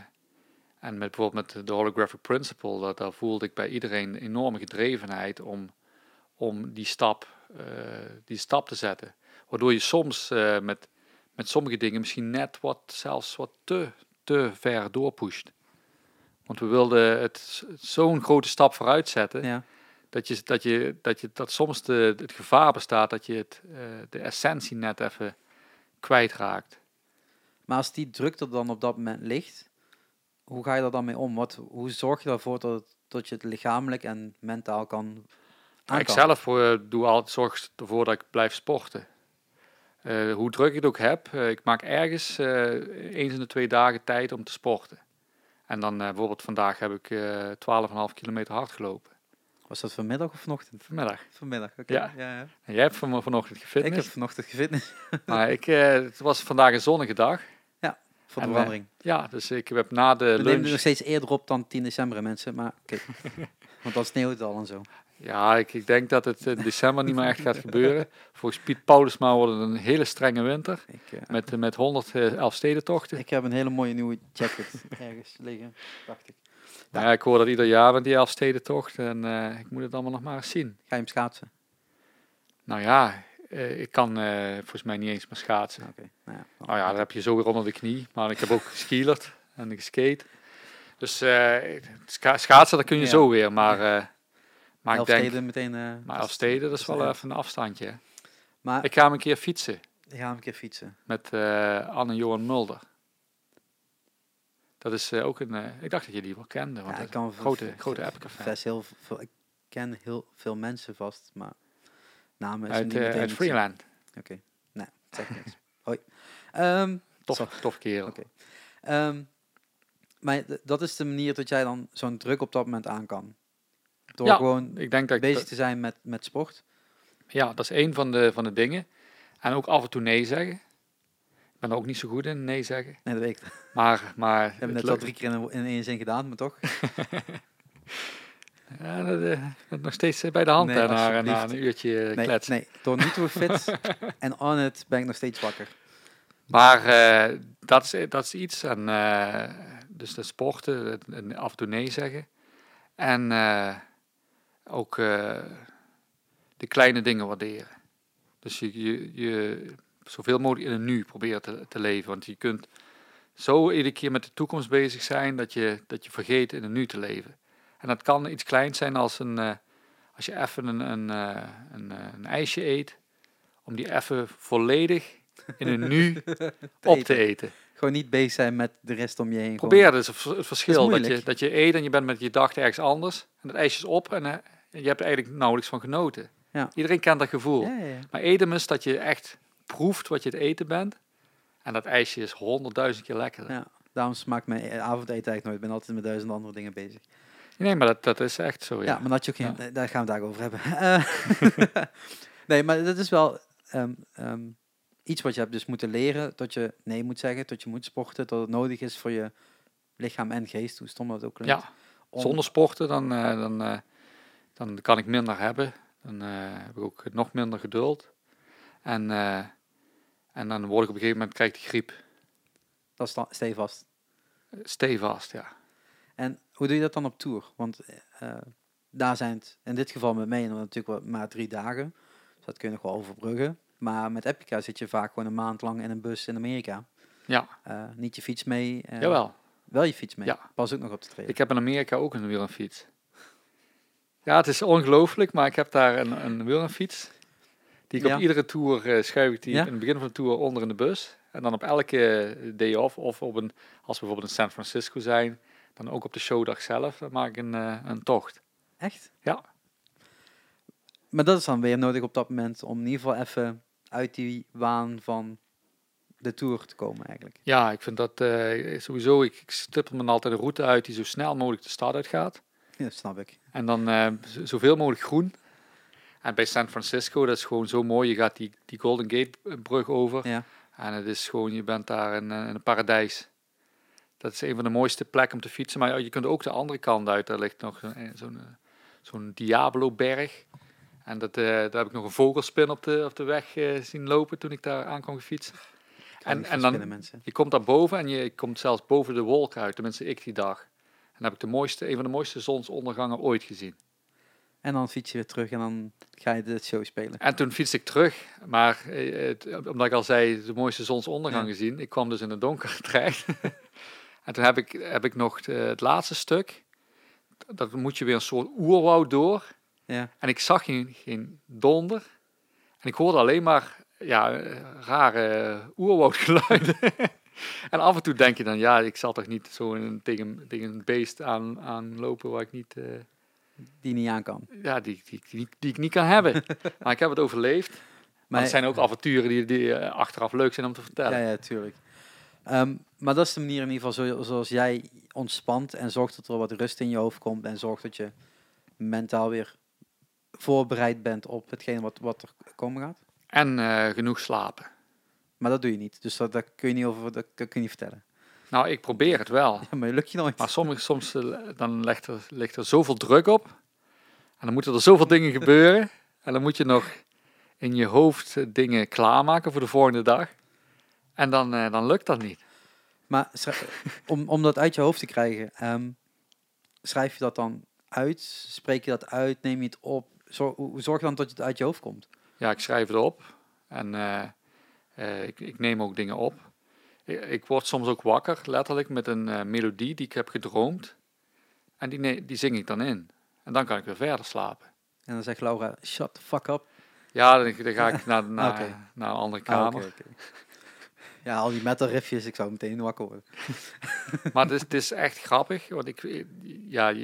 en met, bijvoorbeeld met de Holographic Principle, dat, daar voelde ik bij iedereen een enorme gedrevenheid om, om die, stap, eh, die stap te zetten. Waardoor je soms eh, met, met sommige dingen misschien net wat, zelfs wat te, te ver doorpusht. Want we wilden het zo'n grote stap vooruit zetten. Ja. Dat, je, dat, je, dat, je, dat soms de, het gevaar bestaat dat je het, eh, de essentie net even kwijtraakt. Maar als die druk er dan op dat moment ligt, hoe ga je daar dan mee om? Wat, hoe zorg je ervoor dat, dat je het lichamelijk en mentaal kan ik zelf eh, doe altijd zorg ervoor dat ik blijf sporten. Eh, hoe druk ik het ook heb, eh, ik maak ergens eens in de twee dagen tijd om te sporten. En dan bijvoorbeeld vandaag heb ik eh 12,5 kilometer hard gelopen. Was dat vanmiddag of vanochtend? Vanmiddag. Vanmiddag, oké. Ja. ja, ja. En jij hebt van, vanochtend Ik gefitness. heb vanochtend gefitness Maar ik, het was vandaag een zonnige dag. Voor de En, eh, verandering. Ja, dus ik heb na de We nemen lunch... het nog steeds eerder op dan 10 december, mensen. Maar oké. Want dan sneeuwt het al en zo. Ja, ik, ik denk dat het in december niet meer echt gaat gebeuren. Volgens Piet Paulusma wordt het een hele strenge winter. Ik, eh, Met, met 111 stedentochten. ik heb een hele mooie nieuwe jacket ergens liggen, dacht ik. Nou ja, ik hoor dat ieder jaar met die Elfstedentocht. En eh, ik moet het allemaal nog maar eens zien. Ga je hem schaatsen? Nou ja, eh, ik kan eh, volgens mij niet eens meer schaatsen. Oké. Nou ja, Nou ja, dat heb je zo weer onder de knie. Maar ik heb ook geskielerd en geskate. Dus eh, schaatsen, dat kun je Ja. zo weer. Maar, maar ik denk... meteen. eh, Maar dat- is wel even een afstandje. hè. Maar Ik ga hem een keer fietsen ik ga hem een keer fietsen. met Anne-Johan Mulder. Dat is ook een... ik dacht dat je die wel kende. Want Ja, dat ik kan grote, grote Epicca-fan. Vast heel veel, ik ken heel veel mensen vast, maar namen Uit, meteen uit Freeland. Oké, nou, zeg niks. Hoi. Ehm, Tof, Zo. tof kerel. Oké. ehm, maar dat is de manier dat jij dan zo'n druk op dat moment aan kan. Door Ja, gewoon Ik denk dat ik bezig te zijn met, met sport. Ja, dat is een van de, van de dingen. En ook af en toe nee zeggen. Ik ben er ook niet zo goed in, nee zeggen. Nee, dat weet ik. We Maar, maar hebben het net al drie keer in, in één zin gedaan, maar toch? Ja, dat, dat nog steeds eh, bij de hand Nee, na, een uurtje eh, Nee, kletsen. nee, door niet to fit en on it ben ik nog steeds wakker. Maar dat, is, dat is iets. En, dus de sporten, het- en af en toe nee zeggen. En ook de kleine dingen waarderen. Dus je, je, je zoveel mogelijk in het nu proberen te, te leven. Want je kunt zo iedere keer met de toekomst bezig zijn dat je, dat je vergeet in het nu te leven. En dat kan iets kleins zijn als, een, eh, als je even een, een, eh, een, eh, een ijsje eet. Om die even volledig in het nu op te eten. Gewoon niet bezig zijn met de rest om je heen. Probeer dus het vers- het verschil. Dat, je, dat je eet en je bent met je gedachten ergens anders. En dat ijsje is op en je hebt er eigenlijk nauwelijks van genoten. Ja. Iedereen kent dat gevoel. Ja, ja. Maar eten is dat je echt proeft wat je het eten bent. En dat ijsje is honderdduizend keer lekkerder. Ja, daarom smaakt mijn avondeten eigenlijk nooit. Ik ben altijd met duizend andere dingen bezig. Nee, maar dat, dat is echt zo, Ja, ja. maar dat je ook geen, Ja. daar gaan we het over hebben. Eh, nee, maar dat is wel ehm, ehm, iets wat je hebt dus moeten leren. Dat je nee moet zeggen, dat je moet sporten. Dat het nodig is voor je lichaam en geest. Hoe stom dat ook klinkt. ja. Om- Zonder sporten, dan, eh, dan, eh, dan kan ik minder hebben. Dan heb ik ook nog minder geduld. En, en dan word ik op een gegeven moment, krijg ik de griep. Dat sta- stevast. Stevast, ja. En hoe doe je dat dan op tour? Want eh, eh, daar zijn het in dit geval met mij natuurlijk wel maar drie dagen. Dus dat kun je nog wel overbruggen. Maar met Epica zit je vaak gewoon een maand lang in een bus in Amerika. Ja, Eh, niet je fiets mee. jawel. Wel je fiets mee. Ja. Pas ook nog op de trail. Ik heb in Amerika ook een wielrenfiets. Ja, het is ongelooflijk, maar ik heb daar een, een wielrenfiets. Die ik Ja. op iedere tour schuif ik die Ja? in het begin van de tour onder in de bus. En dan op elke day off, of op een, als we bijvoorbeeld in San Francisco zijn, dan ook op de showdag zelf, dan maak ik een, eh, een tocht. Echt? Ja. Maar dat is dan weer nodig op dat moment om in ieder geval even uit die waan van de tour te komen eigenlijk. Ja, ik vind dat eh, sowieso, ik, ik stippel me altijd een route uit die zo snel mogelijk de stad uitgaat. Ja, dat snap ik. En dan eh, zoveel mogelijk groen. En bij San Francisco, dat is gewoon zo mooi. Je gaat die, die Golden Gate eh, brug over. Ja. En het is gewoon, je bent daar in, eh, in een paradijs. Dat is een van de mooiste plekken om te fietsen. Maar je kunt ook de andere kant uit. Daar ligt nog zo'n eh, zo'n, eh, zo'n Diablo-berg. En dat, eh, daar heb ik nog een vogelspin op de, op de weg zien lopen toen ik daar aan kwam fietsen. En, en dan, mensen. je komt daar boven en je komt zelfs boven de wolken uit. Tenminste, ik die dag. En dan heb ik de mooiste, een van de mooiste zonsondergangen ooit gezien. En dan fiets je weer terug en dan ga je de show spelen. En toen fietste ik terug, maar eh, het, omdat ik al zei, de mooiste zonsondergang Ja. gezien. Ik kwam dus in het donker terecht. En toen heb ik, heb ik nog de- het laatste stuk. Dat moet je weer een soort oerwoud door. Ja. En ik zag geen, geen donder. En ik hoorde alleen maar ja, rare oerwoudgeluiden. en af en toe denk je dan, ja, ik zal toch niet zo een, tegen, tegen een beest aan, aanlopen waar ik niet, eh, Die niet aan kan. ja, die, die, die, die ik niet kan hebben. maar ik heb het overleefd. Maar Maar het zijn ook avonturen die, die eh, achteraf leuk zijn om te vertellen. Ja, ja, tuurlijk. Ehm, maar dat is de manier in ieder geval zo, zoals jij ontspant en zorgt dat er wat rust in je hoofd komt en zorgt dat je mentaal weer voorbereid bent op hetgeen wat, wat er komen gaat. En eh, genoeg slapen. Maar dat doe je niet. Dus dat, dat kun je niet over, dat kun je niet vertellen. Nou, ik probeer het wel. Ja, maar je lukt je nooit. Maar soms, soms eh, dan ligt er, ligt er zoveel druk op. En dan moeten er zoveel dingen gebeuren. En dan moet je nog in je hoofd eh, dingen klaarmaken voor de volgende dag. En dan, eh, dan lukt dat niet. Maar om, om dat uit je hoofd te krijgen, ehm, schrijf je dat dan uit? Spreek je dat uit? Neem je het op? Zorg, hoe zorg je dan dat het uit je hoofd komt? Ja, ik schrijf het op. En eh, eh, ik, ik neem ook dingen op. Ik, ik word soms ook wakker, letterlijk, met een melodie die ik heb gedroomd. En die, die zing ik dan in. En dan kan ik weer verder slapen. En dan zegt Laura, shut the fuck up. Ja, dan, dan ga ik naar, naar, naar een andere Ah, kamer. Ja, al die metal riffjes, ik zou meteen wakker worden. Maar het is, het is echt grappig, want ik, ja,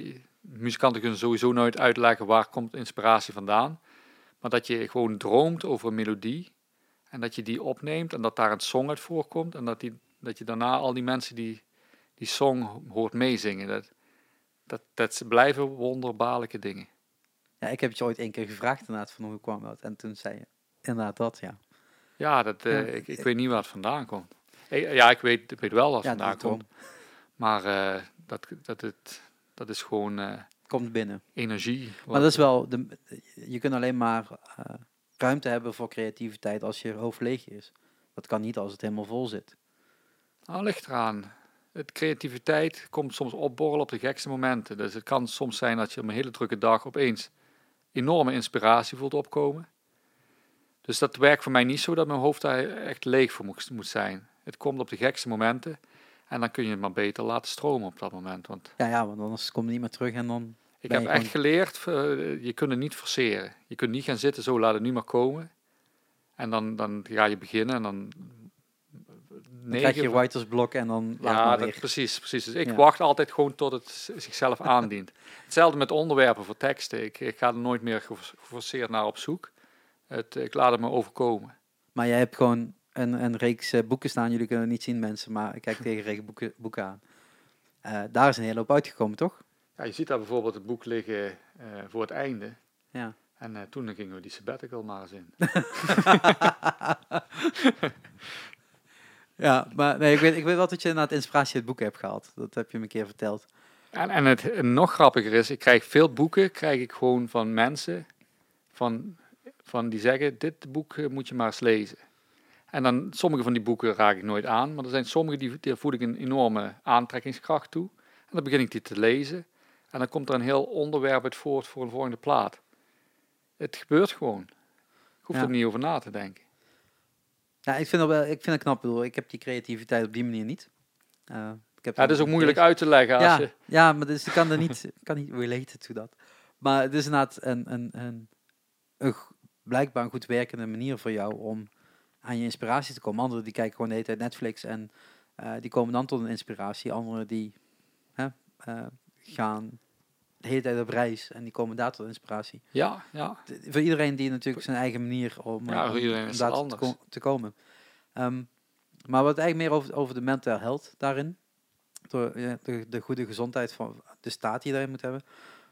muzikanten kunnen sowieso nooit uitleggen waar komt inspiratie vandaan. Maar dat je gewoon droomt over een melodie en dat je die opneemt en dat daar een song uit voorkomt en dat, die, dat je daarna al die mensen die die song hoort meezingen. Dat, dat, dat blijven wonderbaarlijke dingen. Ja, ik heb het je ooit één keer gevraagd inderdaad van hoe kwam dat? En toen zei je inderdaad dat, ja. Ja, dat, eh, ik, ik weet niet waar het vandaan komt. Ik- ja, ik weet, ik weet wel waar het vandaan komt, maar eh, dat, dat, het, dat is gewoon eh, Komt binnen. energie. Maar dat is wel, de, je kunt alleen maar ruimte hebben voor creativiteit als je hoofd leeg is. Dat kan niet als het helemaal vol zit. Nou, ligt eraan. Het creativiteit komt soms opborrelen op de gekste momenten. Dus het kan soms zijn dat je op een hele drukke dag opeens enorme inspiratie voelt opkomen. Dus dat werkt voor mij niet zo dat mijn hoofd daar echt leeg voor moet, zijn. Het komt op de gekste momenten en dan kun je het maar beter laten stromen op dat moment. Want Ja, ja, want anders komt het niet meer terug en dan... ik heb echt geleerd, eh, je kunt het niet forceren. Je kunt niet gaan zitten, zo laat het nu maar komen. En dan, dan ga je beginnen en dan... Dan krijg je writer's block en dan laat Ja, dat, precies, precies. Dus ik Ja. wacht altijd gewoon tot het zichzelf aandient. Hetzelfde met onderwerpen voor teksten. Ik, ik ga er nooit meer gefor- geforceerd naar op zoek. Het, ik laat het me overkomen. Maar jij hebt gewoon een, een reeks eh, boeken staan. Jullie kunnen het niet zien, mensen, maar ik kijk tegen een reeks boeken, boeken aan. Eh, daar is een hele hoop uitgekomen, toch? Ja, je ziet daar bijvoorbeeld het boek liggen eh, voor het einde. Ja. En eh, toen gingen we die sabbatical maar eens in. Ja, maar nee, ik, weet, ik weet wel dat je inderdaad inspiratie uit boeken hebt gehaald. Dat heb je me een keer verteld. En, en het en nog grappiger is, ik krijg veel boeken, krijg ik gewoon van mensen van, van die zeggen, dit boek eh, moet je maar eens lezen. En dan, sommige van die boeken raak ik nooit aan, maar er zijn sommige die, die voel ik een enorme aantrekkingskracht toe. En dan begin ik die te lezen en dan komt er een heel onderwerp uit voort voor een volgende plaat. Het gebeurt gewoon. Ik hoef Ja. er niet over na te denken. Ja, ik vind, dat wel, ik vind het knap. Ik bedoel, ik heb die creativiteit op die manier niet. Eh, ik heb Ja, het is ook moeilijk uit. te leggen als Ja, je... ja, maar dus ik kan er niet, kan niet relaten to dat. Maar het is inderdaad een, een, een, een blijkbaar een goed werkende manier voor jou om aan je inspiratie te komen. Anderen die kijken gewoon de hele tijd Netflix en eh, die komen dan tot een inspiratie. Anderen die hè, eh, gaan de hele tijd op reis en die komen daar tot inspiratie. Ja, ja. Voor iedereen die natuurlijk zijn eigen manier om, Ja, eh, voor iedereen om is daar te, anders. ko- te komen. Ehm, maar wat eigenlijk meer over, over de mental health daarin, door, ja, de, de goede gezondheid van de staat die je daarin moet hebben,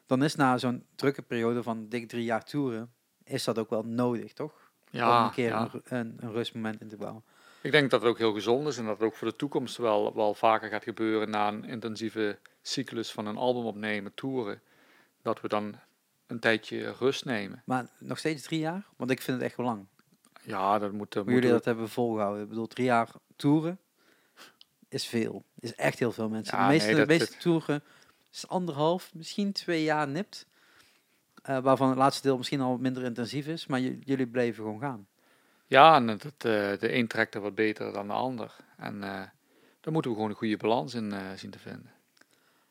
dan is na zo'n drukke periode van dik drie jaar toeren, is dat ook wel nodig, toch? om Ja, een keer ja. een, een, rustmoment in te bouwen. Ik denk dat het ook heel gezond is en dat het ook voor de toekomst wel, wel vaker gaat gebeuren na een intensieve cyclus van een album opnemen, toeren. Dat we dan een tijdje rust nemen. Maar nog steeds drie jaar? Want ik vind het echt wel lang. Ja, dat moet. Moet jullie dat hebben volgehouden. Ik bedoel, drie jaar toeren is veel. Is echt heel veel mensen. Ja, de meeste, nee, de meeste toeren is anderhalf, misschien twee jaar nipt. Eh, waarvan het laatste deel misschien al minder intensief is. Maar jullie bleven gewoon gaan. Ja, en het, het, eh, de een trekt er wat beter dan de ander. En eh, Daar moeten we gewoon een goede balans in zien te vinden.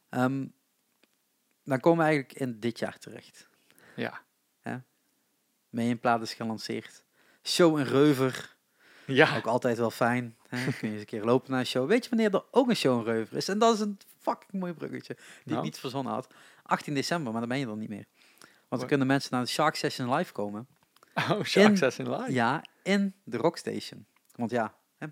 Ehm, dan komen we eigenlijk in dit jaar terecht. Ja. Mee in plaat is gelanceerd. Show een reuver. Ja. Ook altijd wel fijn. Hè? Kun je eens een keer lopen naar een show. Weet je wanneer er ook een show een reuver is? En dat is een fucking mooi bruggetje. Die Nou. ik niet verzonnen had. 18 december, maar dan ben je er niet meer. Want dan kunnen mensen naar de Shark Session live komen. Oh, Shark Session Live. Ja, in de Rockstation. Want ja, hè,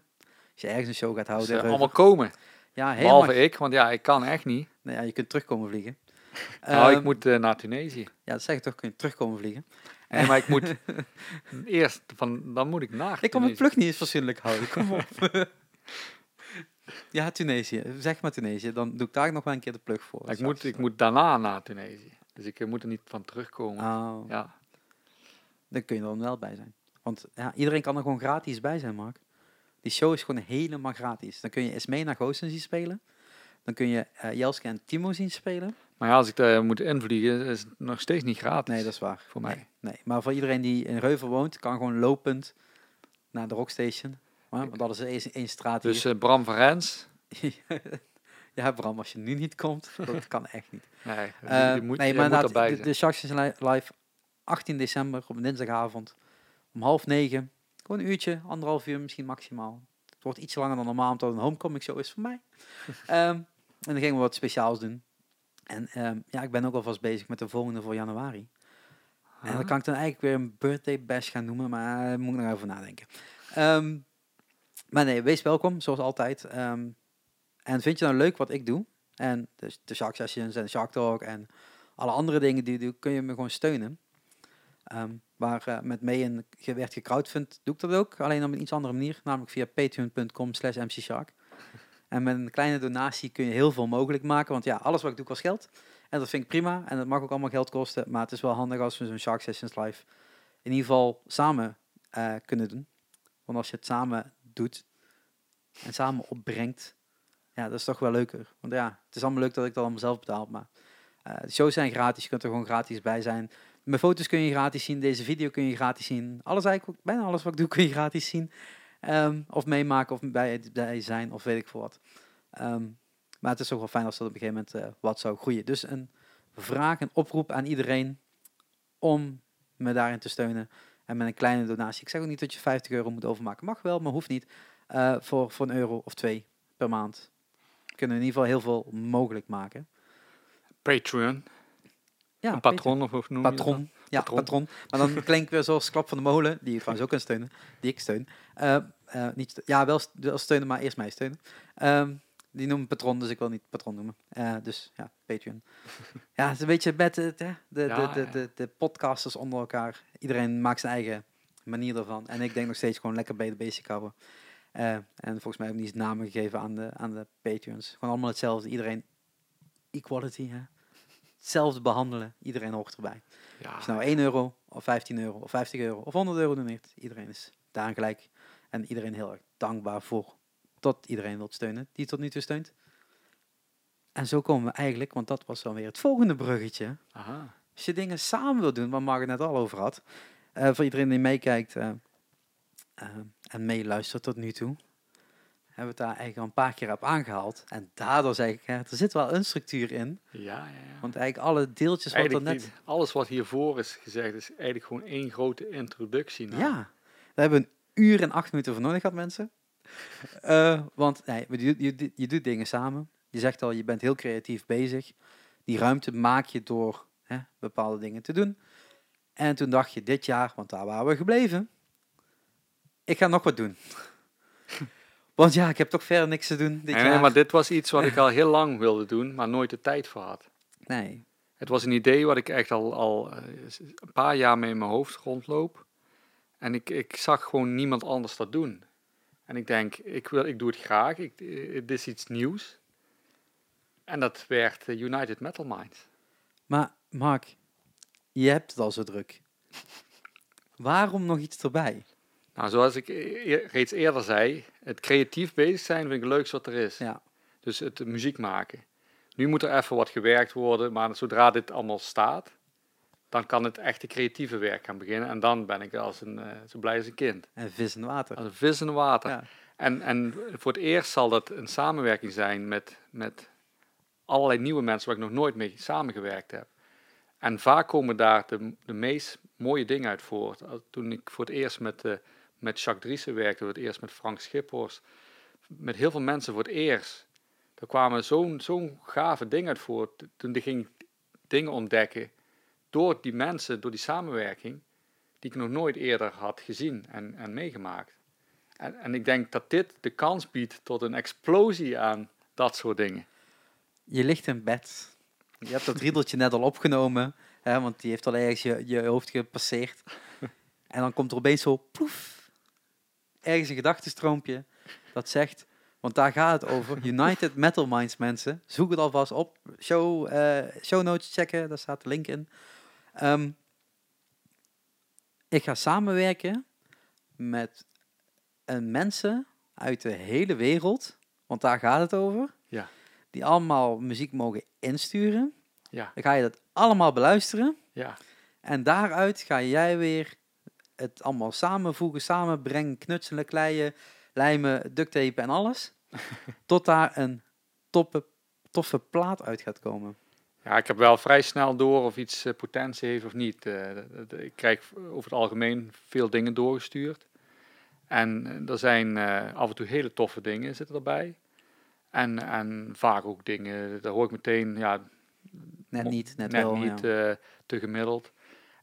als je ergens een show gaat houden. reuver- allemaal komen. ja, helemaal. Behalve ik, want ja, ik kan echt niet. Nee, ja, je kunt terugkomen vliegen. nou, ik Ehm, moet eh, naar Tunesië. Ja, dat zeg ik toch, kun je terugkomen vliegen. Nee, maar ik moet eerst van, dan moet ik naar Ik kan mijn plug niet eens fatsoenlijk houden. Kom op. ja, Tunesië. Zeg maar Tunesië. Dan doe ik daar nog wel een keer de plug voor. Ik moet, ik moet daarna naar Tunesië. Dus ik eh, moet er niet van terugkomen. Oh, Ja. Dan kun je er dan wel bij zijn. Want ja, iedereen kan er gewoon gratis bij zijn, Mark. Die show is gewoon helemaal gratis. Dan kun je Esmee naar Goosen zien spelen. Dan kun je eh, Jelske en Timo zien spelen. Maar ja, als ik daar moet invliegen, is het nog steeds niet gratis. Nee, dat is waar. Voor mij. Nee, nee. Maar voor iedereen die in Reuver woont, kan gewoon lopend naar de Rockstation. Want dat is één, straat Dus hier. eh, Bram van Rens. ja, Bram, als je nu niet komt, dat kan echt niet. Nee, Eh, moet, nee, maar moet de, de Shark Session Li- Live 18 december op dinsdagavond om half negen. Gewoon een uurtje, anderhalf uur misschien maximaal. Het wordt iets langer dan normaal, omdat een homecoming show is voor mij. Ehm, en dan gingen we wat speciaals doen. En ehm, ja, ik ben ook alvast bezig met de volgende voor januari. En dan kan ik dan eigenlijk weer een birthday bash gaan noemen, maar daar moet ik nog over nadenken. Ehm, maar nee, wees welkom, zoals altijd. En vind je nou leuk wat ik doe? En dus de Shark Sessions en Shark Talk en alle andere dingen die ik doe, kun je me gewoon steunen. Ehm, waar eh, met mee in ge- werd gecrowdfund, doe ik dat ook. Alleen op een iets andere manier, namelijk via patreon.com slash mcshark. En met een kleine donatie kun je heel veel mogelijk maken. Want ja, alles wat ik doe kost geld. En dat vind ik prima. En dat mag ook allemaal geld kosten. Maar het is wel handig als we zo'n Shark Sessions live in ieder geval samen eh, kunnen doen. Want als je het samen doet en samen opbrengt, ja, dat is toch wel leuker. Want ja, het is allemaal leuk dat ik dat allemaal zelf betaal. Maar eh, de shows zijn gratis. Je kunt er gewoon gratis bij zijn. Mijn foto's kun je gratis zien. Deze video kun je gratis zien. Alles eigenlijk, bijna alles wat ik doe kun je gratis zien. Ehm, of meemaken of bij, bij zijn of weet ik veel wat. Ehm, maar het is toch wel fijn als dat op een gegeven moment eh, wat zou groeien. Dus een vraag, een oproep aan iedereen om me daarin te steunen. En met een kleine donatie. Ik zeg ook niet dat je 50 euro moet overmaken. Mag wel, maar hoeft niet. Eh, voor, voor een euro of twee per maand. Kunnen in ieder geval heel veel mogelijk maken. Patreon. Ja, een patron of hoe noem je dat dan? Patron. Ja, Patron. patron. Maar dan klink ik weer zoals Klap van de Molen, die je trouwens ook kan steunen, die ik steun. Eh, eh, niet ja, wel, st- wel steunen, maar eerst mij steunen. Ehm, die noemen patron, dus ik wil niet patron noemen. Eh, dus ja, Patreon. ja, het is een beetje met de, Ja, de, de, ja. de, de podcasters onder elkaar. Iedereen maakt zijn eigen manier ervan. En ik denk nog steeds gewoon lekker bij de basic houden. Eh, en volgens mij hebben die namen gegeven aan de, aan de Patreons. Gewoon allemaal hetzelfde. Iedereen equality, hè. Hetzelfde behandelen. Iedereen hoort erbij. Ja, je nou 1 euro, of 15 euro, of 50 euro, of 100 euro doneert, iedereen is daar gelijk. En iedereen heel erg dankbaar voor dat iedereen wilt steunen, die tot nu toe steunt. En zo komen we eigenlijk, want dat was dan weer het volgende bruggetje. Aha. Als je dingen samen wil doen, waar Mark het net al over had. eh, voor iedereen die meekijkt eh, eh, en meeluistert tot nu toe. Hebben we het daar eigenlijk al een paar keer op aangehaald. En daardoor zeg ik, er zit wel een structuur in. Ja, ja, ja. Want eigenlijk alle deeltjes wat er net... die- alles wat hiervoor is gezegd is eigenlijk gewoon één grote introductie. naar- Ja, daar hebben we een uur en acht minuten voor nodig gehad, mensen. Eh, want nee, je, je, je doet dingen samen. Je zegt al, je bent heel creatief bezig. Die ruimte maak je door hè, bepaalde dingen te doen. En toen dacht je dit jaar, want daar waren we gebleven. Ik ga nog wat doen. want ja, ik heb toch verder niks te doen dit Nee, jaar. nee, maar dit was iets wat ik al heel lang wilde doen, maar nooit de tijd voor had. Nee, Het was een idee wat ik echt al, al eh, een paar jaar mee in mijn hoofd rondloop. En ik, ik zag gewoon niemand anders dat doen. En ik denk, ik, wil, ik doe het graag. Ik, eh, het is iets nieuws. En dat werd eh, United Metal Minds. maar Mark, je hebt het al zo druk. Waarom nog iets erbij? Nou, zoals ik e- e- reeds eerder zei, het creatief bezig zijn vind ik het leukste wat er is. Ja. Dus het muziek maken. Nu moet er even wat gewerkt worden, maar zodra dit allemaal staat, dan kan het echte creatieve werk gaan beginnen. En dan ben ik als een, eh, zo blij als een kind. En vis en water. Als een vis in water. Ja. En, en voor het eerst zal dat een samenwerking zijn met, met allerlei nieuwe mensen waar ik nog nooit mee samengewerkt heb. En vaak komen daar de, de meest mooie dingen uit voort. Toen ik voor het eerst met, eh, met Jacques Driessen werkte, voor het eerst met Frank Schiphorst, met heel veel mensen voor het eerst. Daar kwamen zo'n zo'n gave dingen uit voort. Toen ging ik dingen ontdekken door die mensen, door die samenwerking, die ik nog nooit eerder had gezien en, en meegemaakt. En, en ik denk dat dit de kans biedt tot een explosie aan dat soort dingen. Je ligt in bed. Je hebt dat riedeltje net al opgenomen, hè, want die heeft al ergens je, je hoofd gepasseerd. En dan komt er opeens zo, ploef, ergens een gedachtenstroompje dat zegt, want daar gaat het over, United Metal Minds mensen. Zoek het alvast op, show, eh, show notes checken, daar staat de link in. Ehm, ik ga samenwerken met een mensen uit de hele wereld, want daar gaat het over. Ja. Die allemaal muziek mogen insturen. Ja, Dan ga je dat allemaal beluisteren. ja. En daaruit ga jij weer het allemaal samenvoegen, samenbrengen, knutselen, kleien, lijmen, ducttapen en alles. tot daar een toppe, toffe plaat uit gaat komen. Ja, ik heb wel vrij snel door of iets eh, potentie heeft of niet. Eh, ik krijg over het algemeen veel dingen doorgestuurd. En eh, er zijn af en toe hele toffe dingen zitten erbij. En, en vaak ook dingen, daar hoor ik meteen, ja, Net niet, net, wel. niet ja. te gemiddeld.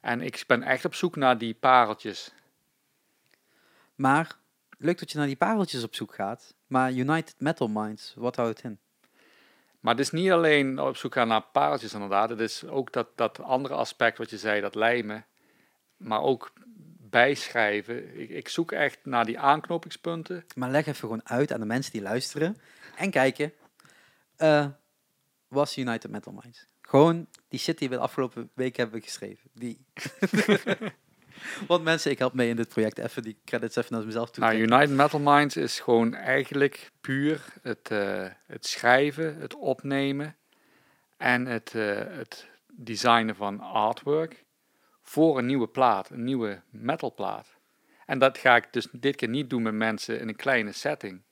En ik ben echt op zoek naar die pareltjes. Maar leuk dat je naar die pareltjes op zoek gaat. Maar United Metal Minds, wat houdt het in? Maar het is niet alleen op zoek gaan naar pareltjes inderdaad. Het is ook dat, dat andere aspect wat je zei, dat lijmen. Maar ook bijschrijven. Ik, ik zoek echt naar die aanknopingspunten. Maar leg even gewoon uit aan de mensen die luisteren en kijken. eh was United Metal Minds. Gewoon die shit die we de afgelopen week hebben geschreven. Die. Want mensen, ik help mee in dit project. Even die credits even naar mezelf toe. Nou. United Metal Minds is gewoon eigenlijk puur het, eh, het schrijven, het opnemen en het, eh, het designen van artwork voor een nieuwe plaat, een nieuwe metalplaat. En dat ga ik dus dit keer niet doen met mensen in een kleine setting,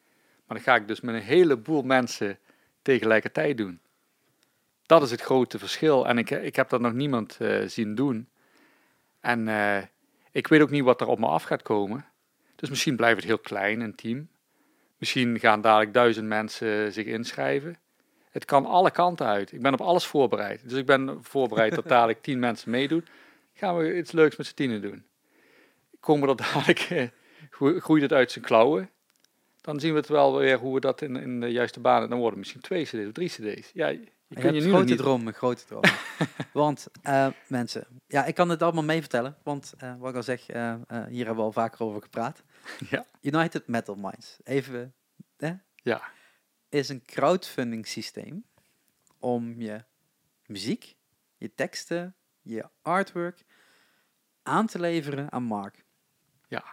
maar dat ga ik dus met een heleboel mensen tegelijkertijd doen. Dat is het grote verschil en ik, ik heb dat nog niemand eh, zien doen. En eh, ik weet ook niet wat er op me af gaat komen. Dus misschien blijft het heel klein, een team. Misschien gaan dadelijk duizend mensen zich inschrijven. Het kan alle kanten uit. Ik ben op alles voorbereid. Dus ik ben voorbereid dat dadelijk tien mensen meedoen. Gaan we iets leuks met z'n tienen doen. Komen er dadelijk, eh, groe- groeit het uit zijn klauwen. Dan zien we het wel weer hoe we dat in, in de juiste banen... Dan worden misschien twee cd's of drie cd's. Ja, je, Je nu grote niet... dromen, grote dromen. want eh, mensen, ja, ik kan het allemaal mee vertellen. Want eh, wat ik al zeg, eh, hier hebben we al vaker over gepraat. Ja. United Metal Minds. Even, hè? Ja. Is een crowdfunding systeem om je muziek, je teksten, je artwork aan te leveren aan Mark. Ja.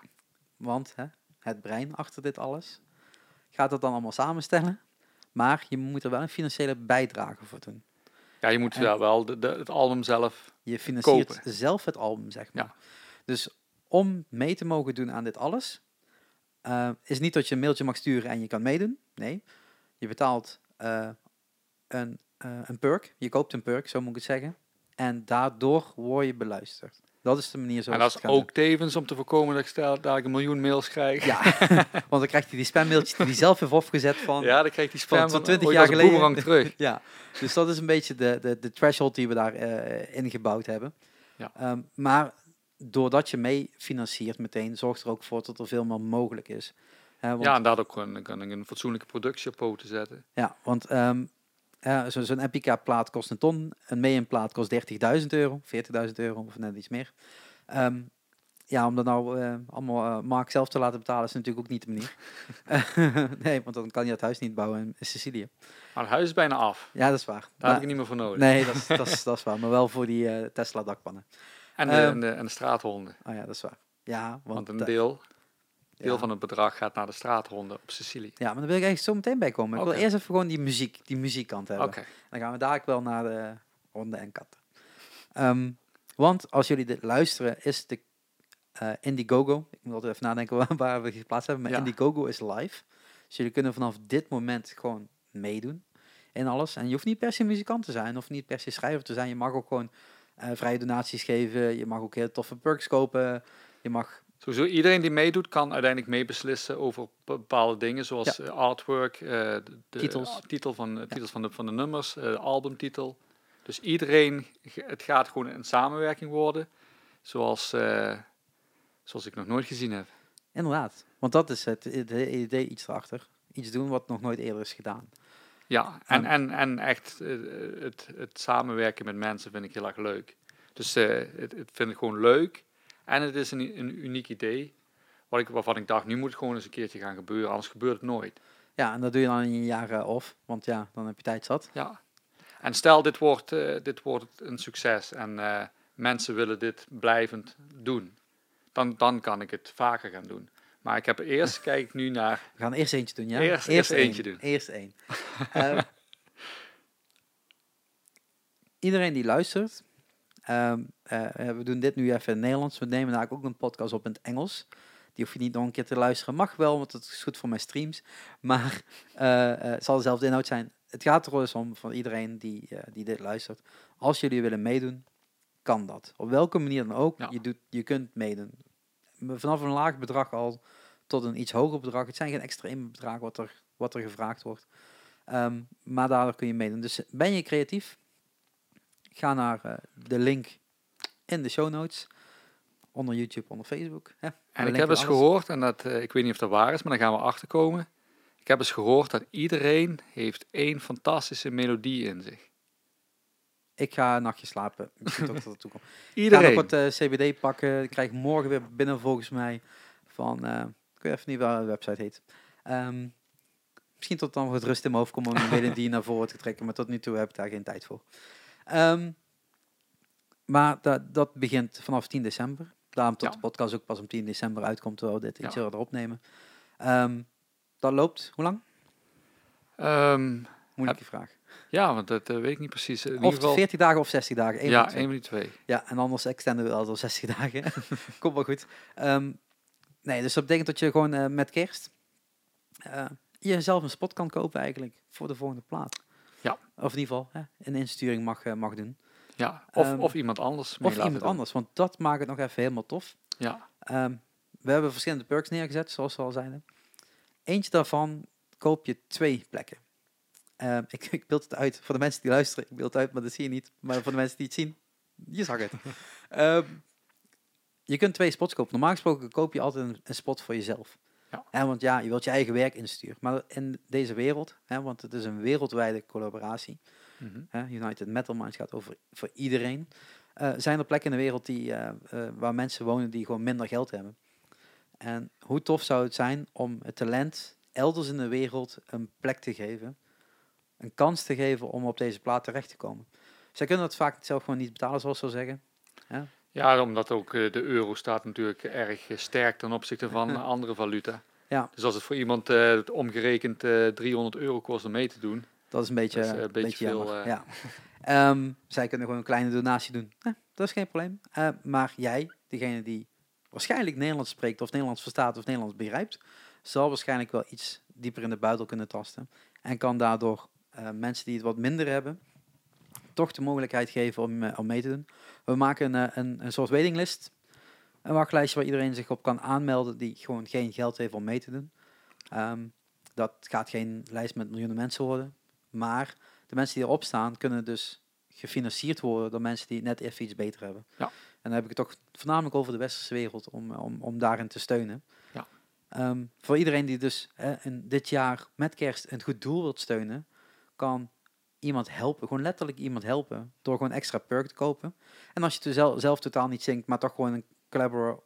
Want hè, het brein achter dit alles gaat dat dan allemaal samenstellen. Maar je moet er wel een financiële bijdrage voor doen. Ja, je moet En- wel, de, de, het album zelf... Je financiert Kopen. zelf het album, zeg maar. Ja. Dus om mee te mogen doen aan dit alles, eh, is niet dat je een mailtje mag sturen en je kan meedoen. Nee, je betaalt eh, een, eh, een perk. Je koopt een perk, zo moet ik het zeggen. En daardoor word je beluisterd. Dat is de manier zoals en dat is ook tevens om te voorkomen dat ik stel dat ik een miljoen mails krijg. Ja, want dan krijgt hij die spammailtjes die hij zelf heeft opgezet van... Ja, dan krijg je die spam van van 20 ooit jaar geleden. terug. Ja, dus dat is een beetje de, de, de threshold die we daar eh ingebouwd hebben. Ja. Ehm, maar doordat je mee financiert meteen, zorgt er ook voor dat er veel meer mogelijk is. Want, Ja, en daardoor kan, kan ik een fatsoenlijke productie op poten zetten. ja, want ja, zo- zo'n Epica-plaat kost een ton, een Mayan-plaat kost 30.000 euro, 40.000 euro of net iets meer. Ehm, ja, om dat nou eh, allemaal eh, Mark zelf te laten betalen is natuurlijk ook niet de manier. nee, want dan kan je het huis niet bouwen in Sicilië. Maar het huis is bijna af. Ja, dat is waar. Daar Maar- heb ik niet meer voor nodig. Nee, dat is, dat, is, dat is waar. Maar wel voor die eh, Tesla dakpannen. En, de, Ehm, en, de, en de straathonden. Oh ja, dat is waar. Ja, want, Want een deel, deel ja. van het bedrag gaat naar de straathonden op Sicilië. Ja, maar daar wil ik eigenlijk zo meteen bij komen. Ik wil eerst even gewoon die muziek, die muziekkant hebben. Oké. Dan gaan we dadelijk wel naar de honden en katten. Ehm, want als jullie dit luisteren, is de eh, Indiegogo. Ik moet altijd even nadenken waar, waar we geplaatst hebben. Maar Ja. Indiegogo is live. Dus jullie kunnen vanaf dit moment gewoon meedoen in alles. En je hoeft niet per se muzikant te zijn of niet per se schrijver te zijn. Je mag ook gewoon eh, vrije donaties geven. Je mag ook heel toffe perks kopen. Je mag Sowieso iedereen die meedoet kan uiteindelijk meebeslissen over bepaalde dingen, zoals eh, artwork, eh, de, de Titels. titel van, eh, titels van, de, van de nummers, eh, de albumtitel. Dus iedereen, het gaat gewoon een samenwerking worden, zoals, eh, zoals ik nog nooit gezien heb. Inderdaad. Want dat is het, het idee iets erachter. Iets doen wat nog nooit eerder is gedaan. Ja, en, en, en echt eh, het, het samenwerken met mensen vind ik heel erg leuk. Dus eh, het, het vind ik gewoon leuk. En het is een, een uniek idee. Wat ik, waarvan ik dacht, nu moet het gewoon eens een keertje gaan gebeuren. Anders gebeurt het nooit. Ja, en dat doe je dan in een jaar of. Want ja, dan heb je tijd zat. Ja. En stel, dit wordt, eh, dit wordt een succes. En eh, mensen willen dit blijvend doen. Dan, dan kan ik het vaker gaan doen. Maar ik heb eerst, kijk ik nu naar... We gaan eerst eentje doen, ja? Eerst- eentje doen. Eerst één. Ehm, iedereen die luistert, ehm, eh, eh, we doen dit nu even in het Nederlands. We nemen daar ook een podcast op in het Engels. Die hoef je niet nog een keer te luisteren. Mag wel, want het is goed voor mijn streams. Maar eh, het zal dezelfde inhoud zijn. Het gaat er dus om van iedereen die, die dit luistert. Als jullie willen meedoen, kan dat. Op welke manier dan ook. Ja. Je, doet, je kunt meedoen. Vanaf een laag bedrag al tot een iets hoger bedrag. Het zijn geen extreme bedragen wat er, wat er gevraagd wordt. Ehm, maar daardoor kun je meedoen. Dus ben je creatief? Ga naar eh, de link in de show notes. Onder YouTube, onder Facebook. Hè. En ik heb eens alles. gehoord, en dat, eh, ik weet niet of dat waar is, maar daar gaan we achter komen. Ik heb eens gehoord dat iedereen heeft één fantastische melodie in zich. Ik ga een nachtje slapen. Toch dat toekomt. Ik ga nog Iedereen. wat eh, CBD pakken. Ik krijg morgen weer binnen volgens mij. Van, eh, ik weet even niet waar de website heet. Ehm, misschien tot dan wat rust in mijn hoofd komt om een melodie naar voren te trekken. Maar tot nu toe heb ik daar geen tijd voor. Ehm, maar dat, dat begint vanaf 10 december. Daarom tot Ja. de podcast ook pas om 10 december uitkomt. Terwijl we dit iets eerder opnemen. Ehm, dat loopt, hoe lang? Ehm, Moeilijke vraag. ja, want dat eh, weet ik niet precies. In Of ieder geval, 40 dagen of 60 dagen. ja, twee. één van die twee. Ja, en anders extenden we altijd al 60 dagen. Komt wel goed. Nee, dus dat betekent dat je gewoon eh, met kerst eh, jezelf een spot kan kopen eigenlijk voor de volgende plaat. Of in ieder geval hè, een insturing mag, eh, mag doen. Ja, of, Ehm, of iemand anders mee Of iemand doen. anders, want dat maakt het nog even helemaal tof. Ja, Ehm, we hebben verschillende perks neergezet, zoals we al zeiden. Eentje daarvan koop je twee plekken. Ehm, ik, ik beeld het uit voor de mensen die luisteren. Ik beeld het uit, maar dat zie je niet. Maar voor de mensen die het zien, je zag het. Je kunt twee spots kopen. Normaal gesproken koop je altijd een, een spot voor jezelf. Ja. Want ja, je wilt je eigen werk insturen. Maar in deze wereld, hè, want het is een wereldwijde collaboratie. Hè, United Metal Minds gaat over voor iedereen. Eh, zijn er plekken in de wereld die, eh, eh, waar mensen wonen die gewoon minder geld hebben? En hoe tof zou het zijn om het talent elders in de wereld een plek te geven, een kans te geven om op deze plaat terecht te komen? Zij kunnen dat vaak zelf gewoon niet betalen, zoals ze zeggen. Ja, omdat ook eh, de euro staat natuurlijk erg eh, sterk ten opzichte van andere valuta. Ja. Dus als het voor iemand eh, omgerekend eh 300 euro kost om mee te doen, Dat is een beetje, is, een beetje beetje veel. Ja. Ehm, zij kunnen gewoon een kleine donatie doen. Eh, dat is geen probleem. Maar jij, degene die waarschijnlijk Nederlands spreekt of Nederlands verstaat of Nederlands begrijpt, zal waarschijnlijk wel iets dieper in de buidel kunnen tasten. En kan daardoor mensen die het wat minder hebben, toch de mogelijkheid geven om, eh, om mee te doen. We maken een, eh, een, een soort waitinglist. Een wachtlijstje waar iedereen zich op kan aanmelden die gewoon geen geld heeft om mee te doen. Ehm, dat gaat geen lijst met miljoenen mensen worden. Maar de mensen die erop staan kunnen dus gefinancierd worden door mensen die net even iets beter hebben. Ja. En dan heb ik het toch voornamelijk over de westerse wereld om, om, om daarin te steunen. Ja. Ehm, voor iedereen die dus hè, in dit jaar met kerst een goed doel wilt steunen, kan iemand helpen, gewoon letterlijk iemand helpen, door gewoon extra perk te kopen. En als je het zelf, zelf totaal niet zingt, maar toch gewoon een collaborator...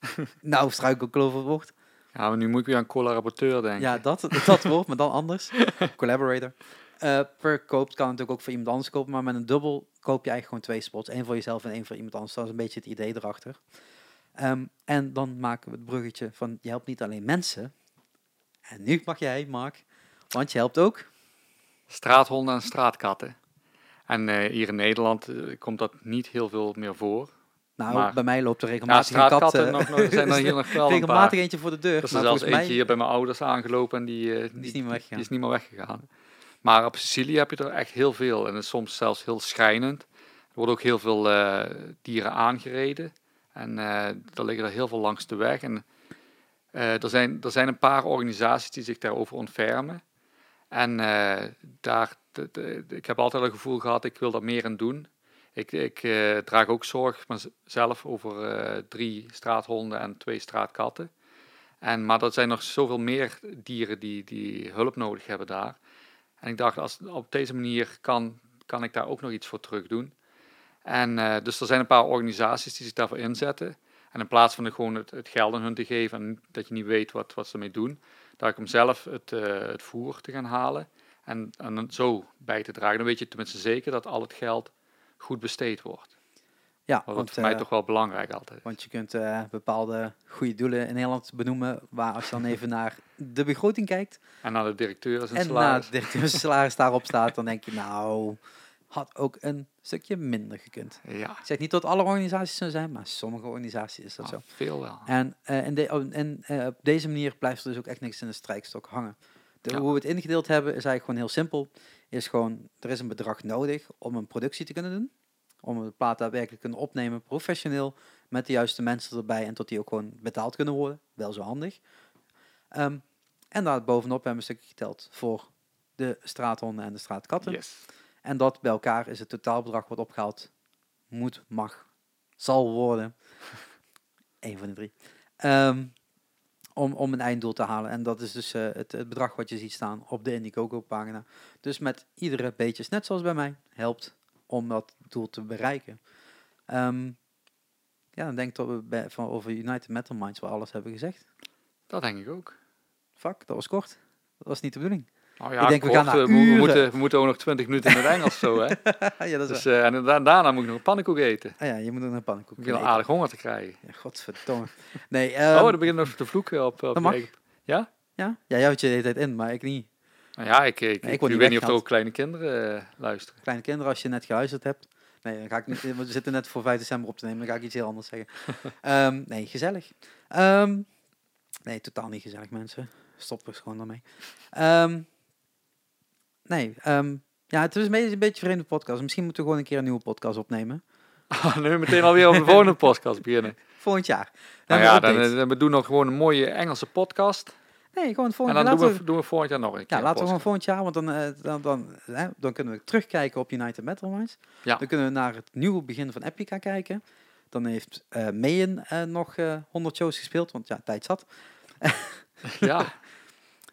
nou, struikelklover wordt. ja, maar nu moet ik weer aan collaborateur denken. Ja, dat, dat woord, maar dan anders. Collaborator. Per koopt kan natuurlijk ook voor iemand anders kopen, maar met een dubbel koop je eigenlijk gewoon twee spots. één voor jezelf en één voor iemand anders. Dat is een beetje het idee erachter. Ehm, en dan maken we het bruggetje van, je helpt niet alleen mensen. En nu mag jij, Mark, want je helpt ook. Straathonden en straatkatten. En eh, hier in Nederland eh, komt dat niet heel veel meer voor. Nou, Maar- bij mij loopt er Ja, regelmatig een kat. eh, nog, nog, zijn er hier nog wel regelmatig eentje voor de deur. Er is maar zelfs eentje mij hier bij mijn ouders aangelopen en die, die is niet meer weggegaan. Die is niet meer weggegaan. Maar op Sicilië heb je er echt heel veel. En het is soms zelfs heel schrijnend. Er worden ook heel veel dieren aangereden. En er liggen er heel veel langs de weg. En er, zijn, er zijn een paar organisaties die zich daarover ontfermen. En eh, daar, ik heb altijd het gevoel gehad, ik wil daar meer aan doen. Ik, ik eh, draag ook zorg zelf over eh, drie straathonden en twee straatkatten. En, maar er zijn nog zoveel meer dieren die, die hulp nodig hebben daar. En ik dacht, als op deze manier kan, kan ik daar ook nog iets voor terug doen. En dus er zijn een paar organisaties die zich daarvoor inzetten. En in plaats van gewoon het, geld aan hun te geven en dat je niet weet wat, wat ze ermee doen, ik om zelf het, eh, het voer te gaan halen en, en zo bij te dragen. Dan weet je tenminste zeker dat al het geld goed besteed wordt. Ja, want, voor mij eh, toch wel belangrijk altijd. want je kunt eh, bepaalde goede doelen in Nederland benoemen, waar als je dan even naar de begroting kijkt En naar de directeur is een en naar salaris. het directeursalaris daarop staat, dan denk je nou, had ook een stukje minder gekund. Ja, Ik zeg niet dat alle organisaties zo zijn, maar sommige organisaties is dat ah, zo. veel wel. En, eh, in de, oh, en eh, op deze manier blijft er dus ook echt niks in de strijkstok hangen. De, Ja. Hoe we het ingedeeld hebben is eigenlijk gewoon heel simpel. Is gewoon, er is een bedrag nodig om een productie te kunnen doen. Om de plaat daadwerkelijk te kunnen opnemen, professioneel, met de juiste mensen erbij en tot die ook gewoon betaald kunnen worden. Wel zo handig. Ehm, en daar bovenop hebben we een stukje geteld voor de straathonden en de straatkatten. Yes. En dat bij elkaar is het totaalbedrag wat opgehaald moet, mag, zal worden. Eén van de drie. Ehm, om, om een einddoel te halen. En dat is dus eh, het, het bedrag wat je ziet staan op de Indiegogo-pagina. Dus met iedere beetje, net zoals bij mij, helpt om dat doel te bereiken. Ehm, ja, dan denk ik dat we bij, van over United Metal Minds wel alles hebben gezegd. Dat denk ik ook. Fuck, dat was kort. Dat was niet de bedoeling. Nou ja, Ik denk, we gaan naar eh, we, uren. moeten, we moeten ook nog 20 minuten in het Engels zo, hè. ja, dat is Dus, eh, en da- daarna moet ik nog een pannenkoek eten. Ah ja, je moet ook een pannenkoek Ik eten. aardig honger te krijgen. Ja, godverdomme. Nee, oh, ehm, dan begin ik nog te vloeken op, op dat mag. eigen- Ja? Ja, ja jij houdt je de hele tijd in, maar ik niet. Nou ja, ik, ik, Nee, ik ik, weet niet of er ook kleine kinderen eh, luisteren. Kleine kinderen, als je net geluisterd hebt. Nee, dan ga ik niet. We zitten net voor 5 december op te nemen, dan ga ik iets heel anders zeggen. Ehm, nee, gezellig. Ehm, nee, totaal niet gezellig, mensen. Stop er gewoon daarmee. Ehm, nee, ehm, ja, het is een beetje een beetje een vreemde podcast. Misschien moeten we gewoon een keer een nieuwe podcast opnemen. Ah, nu meteen alweer op de volgende podcast beginnen. Volgend jaar. Nou ja, we dan, updates. eh, we doen nog gewoon een mooie Engelse podcast. nee, gewoon En volgend dan jaar. doen Laten we, doen we volgend jaar nog een keer Ja, laten we gewoon volgend jaar, want dan, eh, dan, dan, hè, dan kunnen we terugkijken op United Metal Minds. Ja. Dan kunnen we naar het nieuwe begin van Epica kijken. Dan heeft eh Mayen nog eh 100 shows gespeeld, want ja, tijd zat. Ja,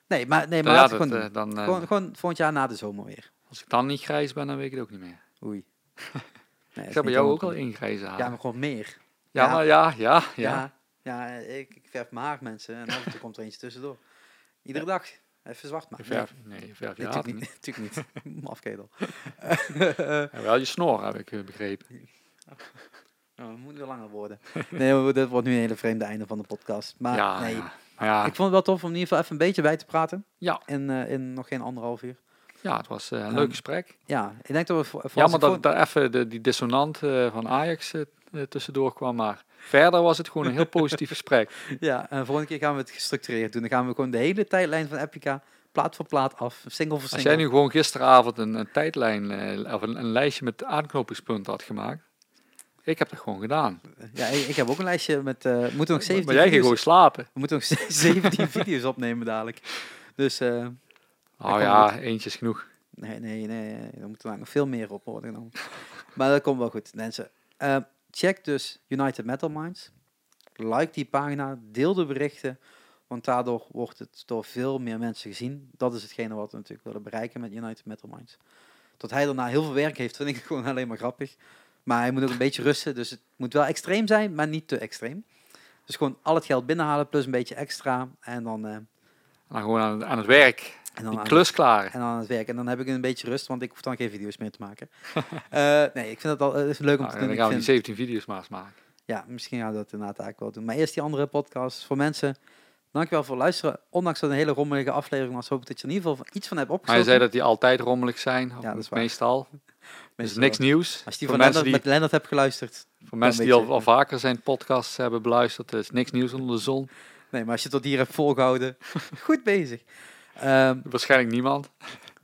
Nee, maar, nee, maar ja we dat, gewoon, eh, dan, eh, gewoon, gewoon volgend jaar na de zomer weer. als ik dan niet grijs ben, dan weet ik het ook niet meer. Oei. Nee, Ik heb bij jou ook al ingrijzen Ja, maar gewoon meer. Ja, ja. maar ja, ja, Ja, ja. ja, ik, ik verf mijn haar, mensen. En af en toe komt er eentje tussendoor. Iedere dag. Even zwart maken. verf, nee, je verf je Nee, haar natuurlijk niet. Natuurlijk niet. Mafketel. Wel je snor, heb ik eh, begrepen. Oh, het moet weer langer worden. Nee, dit wordt nu een hele vreemde einde van de podcast. Maar ja, nee. Maar ja, ik vond het wel tof om in ieder geval even een beetje bij te praten. Ja. In, eh, in nog geen anderhalf uur. ja, het was eh, een Ehm, leuk gesprek. Ja, ik denk dat we voor, voor Jammer als dat daar even de, die dissonant eh, van Ajax tussendoor kwam, maar verder was het gewoon een heel positief gesprek. ja, en volgende keer gaan we het gestructureerd doen. Dan gaan we gewoon de hele tijdlijn van Epica plaat voor plaat af. Single voor Als single. jij nu gewoon gisteravond een, een tijdlijn of een, een lijstje met aanknopingspunten had gemaakt, ik heb dat gewoon gedaan. Ja, ik, ik heb ook een lijstje met... eh, we moeten nog 17 Maar jij ging video's, gewoon slapen. We moeten nog 17 video's opnemen dadelijk. Dus eh, Oh ja, eentje is genoeg. nee, nee, nee. Er moeten nog veel meer op worden genomen. maar dat komt wel goed, mensen. Eh, check dus United Metal Minds. Like die pagina, deel de berichten. Want daardoor wordt het door veel meer mensen gezien. Dat is hetgene wat we natuurlijk willen bereiken met United Metal Minds. Dat hij daarna heel veel werk heeft, vind ik gewoon alleen maar grappig. Maar hij moet ook een beetje rusten. Dus het moet wel extreem zijn, maar niet te extreem. Dus gewoon al het geld binnenhalen plus een beetje extra. En dan, eh, En dan gewoon aan, aan het werk. en dan Die klus klaar. en dan aan het werk. En dan heb ik een beetje rust, want ik hoef dan geen video's meer te maken. Eh, nee, ik vind het al het is leuk om Nou, te dan doen. Ik gaan we die vind- 17 video's maar eens maken. ja, misschien gaan we dat inderdaad eigenlijk wel doen. Maar eerst die andere podcast voor mensen. Dankjewel voor het luisteren. Ondanks dat het een hele rommelige aflevering was, hoop ik dat je in ieder geval iets van hebt opgezocht. zei dat die altijd rommelig zijn, of Ja, dat is waar. meestal. Is niks nieuws. Als je die voor van mensen Lennart, die, met Lennart hebt geluisterd. voor mensen die al, vaker zijn podcasts hebben beluisterd, is niks nieuws onder de zon. Nee, maar als je tot hier hebt volgehouden, goed bezig. Ehm, Waarschijnlijk niemand.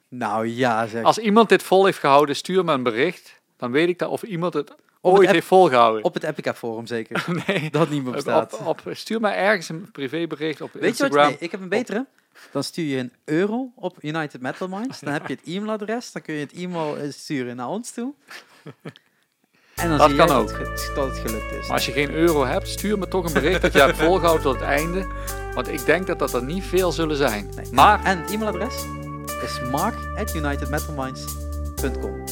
nou ja, zeg. Als iemand dit vol heeft gehouden, stuur me een bericht. Dan weet ik dat of iemand het het ooit app- heeft volgehouden. Op het Epica Forum zeker. nee. dat niet meer bestaat. Op, op, stuur mij ergens een privébericht op Weet je wat? Nee, ik heb een betere. Dan stuur je een euro op United Metal Minds. Dan heb je het e-mailadres. Dan kun je het e-mail eh, sturen naar ons toe. En dan Dat zie kan ook. Dat, het ge- dat het gelukt is. Maar als je geen euro hebt, stuur me toch een bericht dat je hebt volgehouden tot het einde. Want ik denk dat dat er niet veel zullen zijn. Nee. Maar En het e-mailadres is mark at unitedmetalminds.com.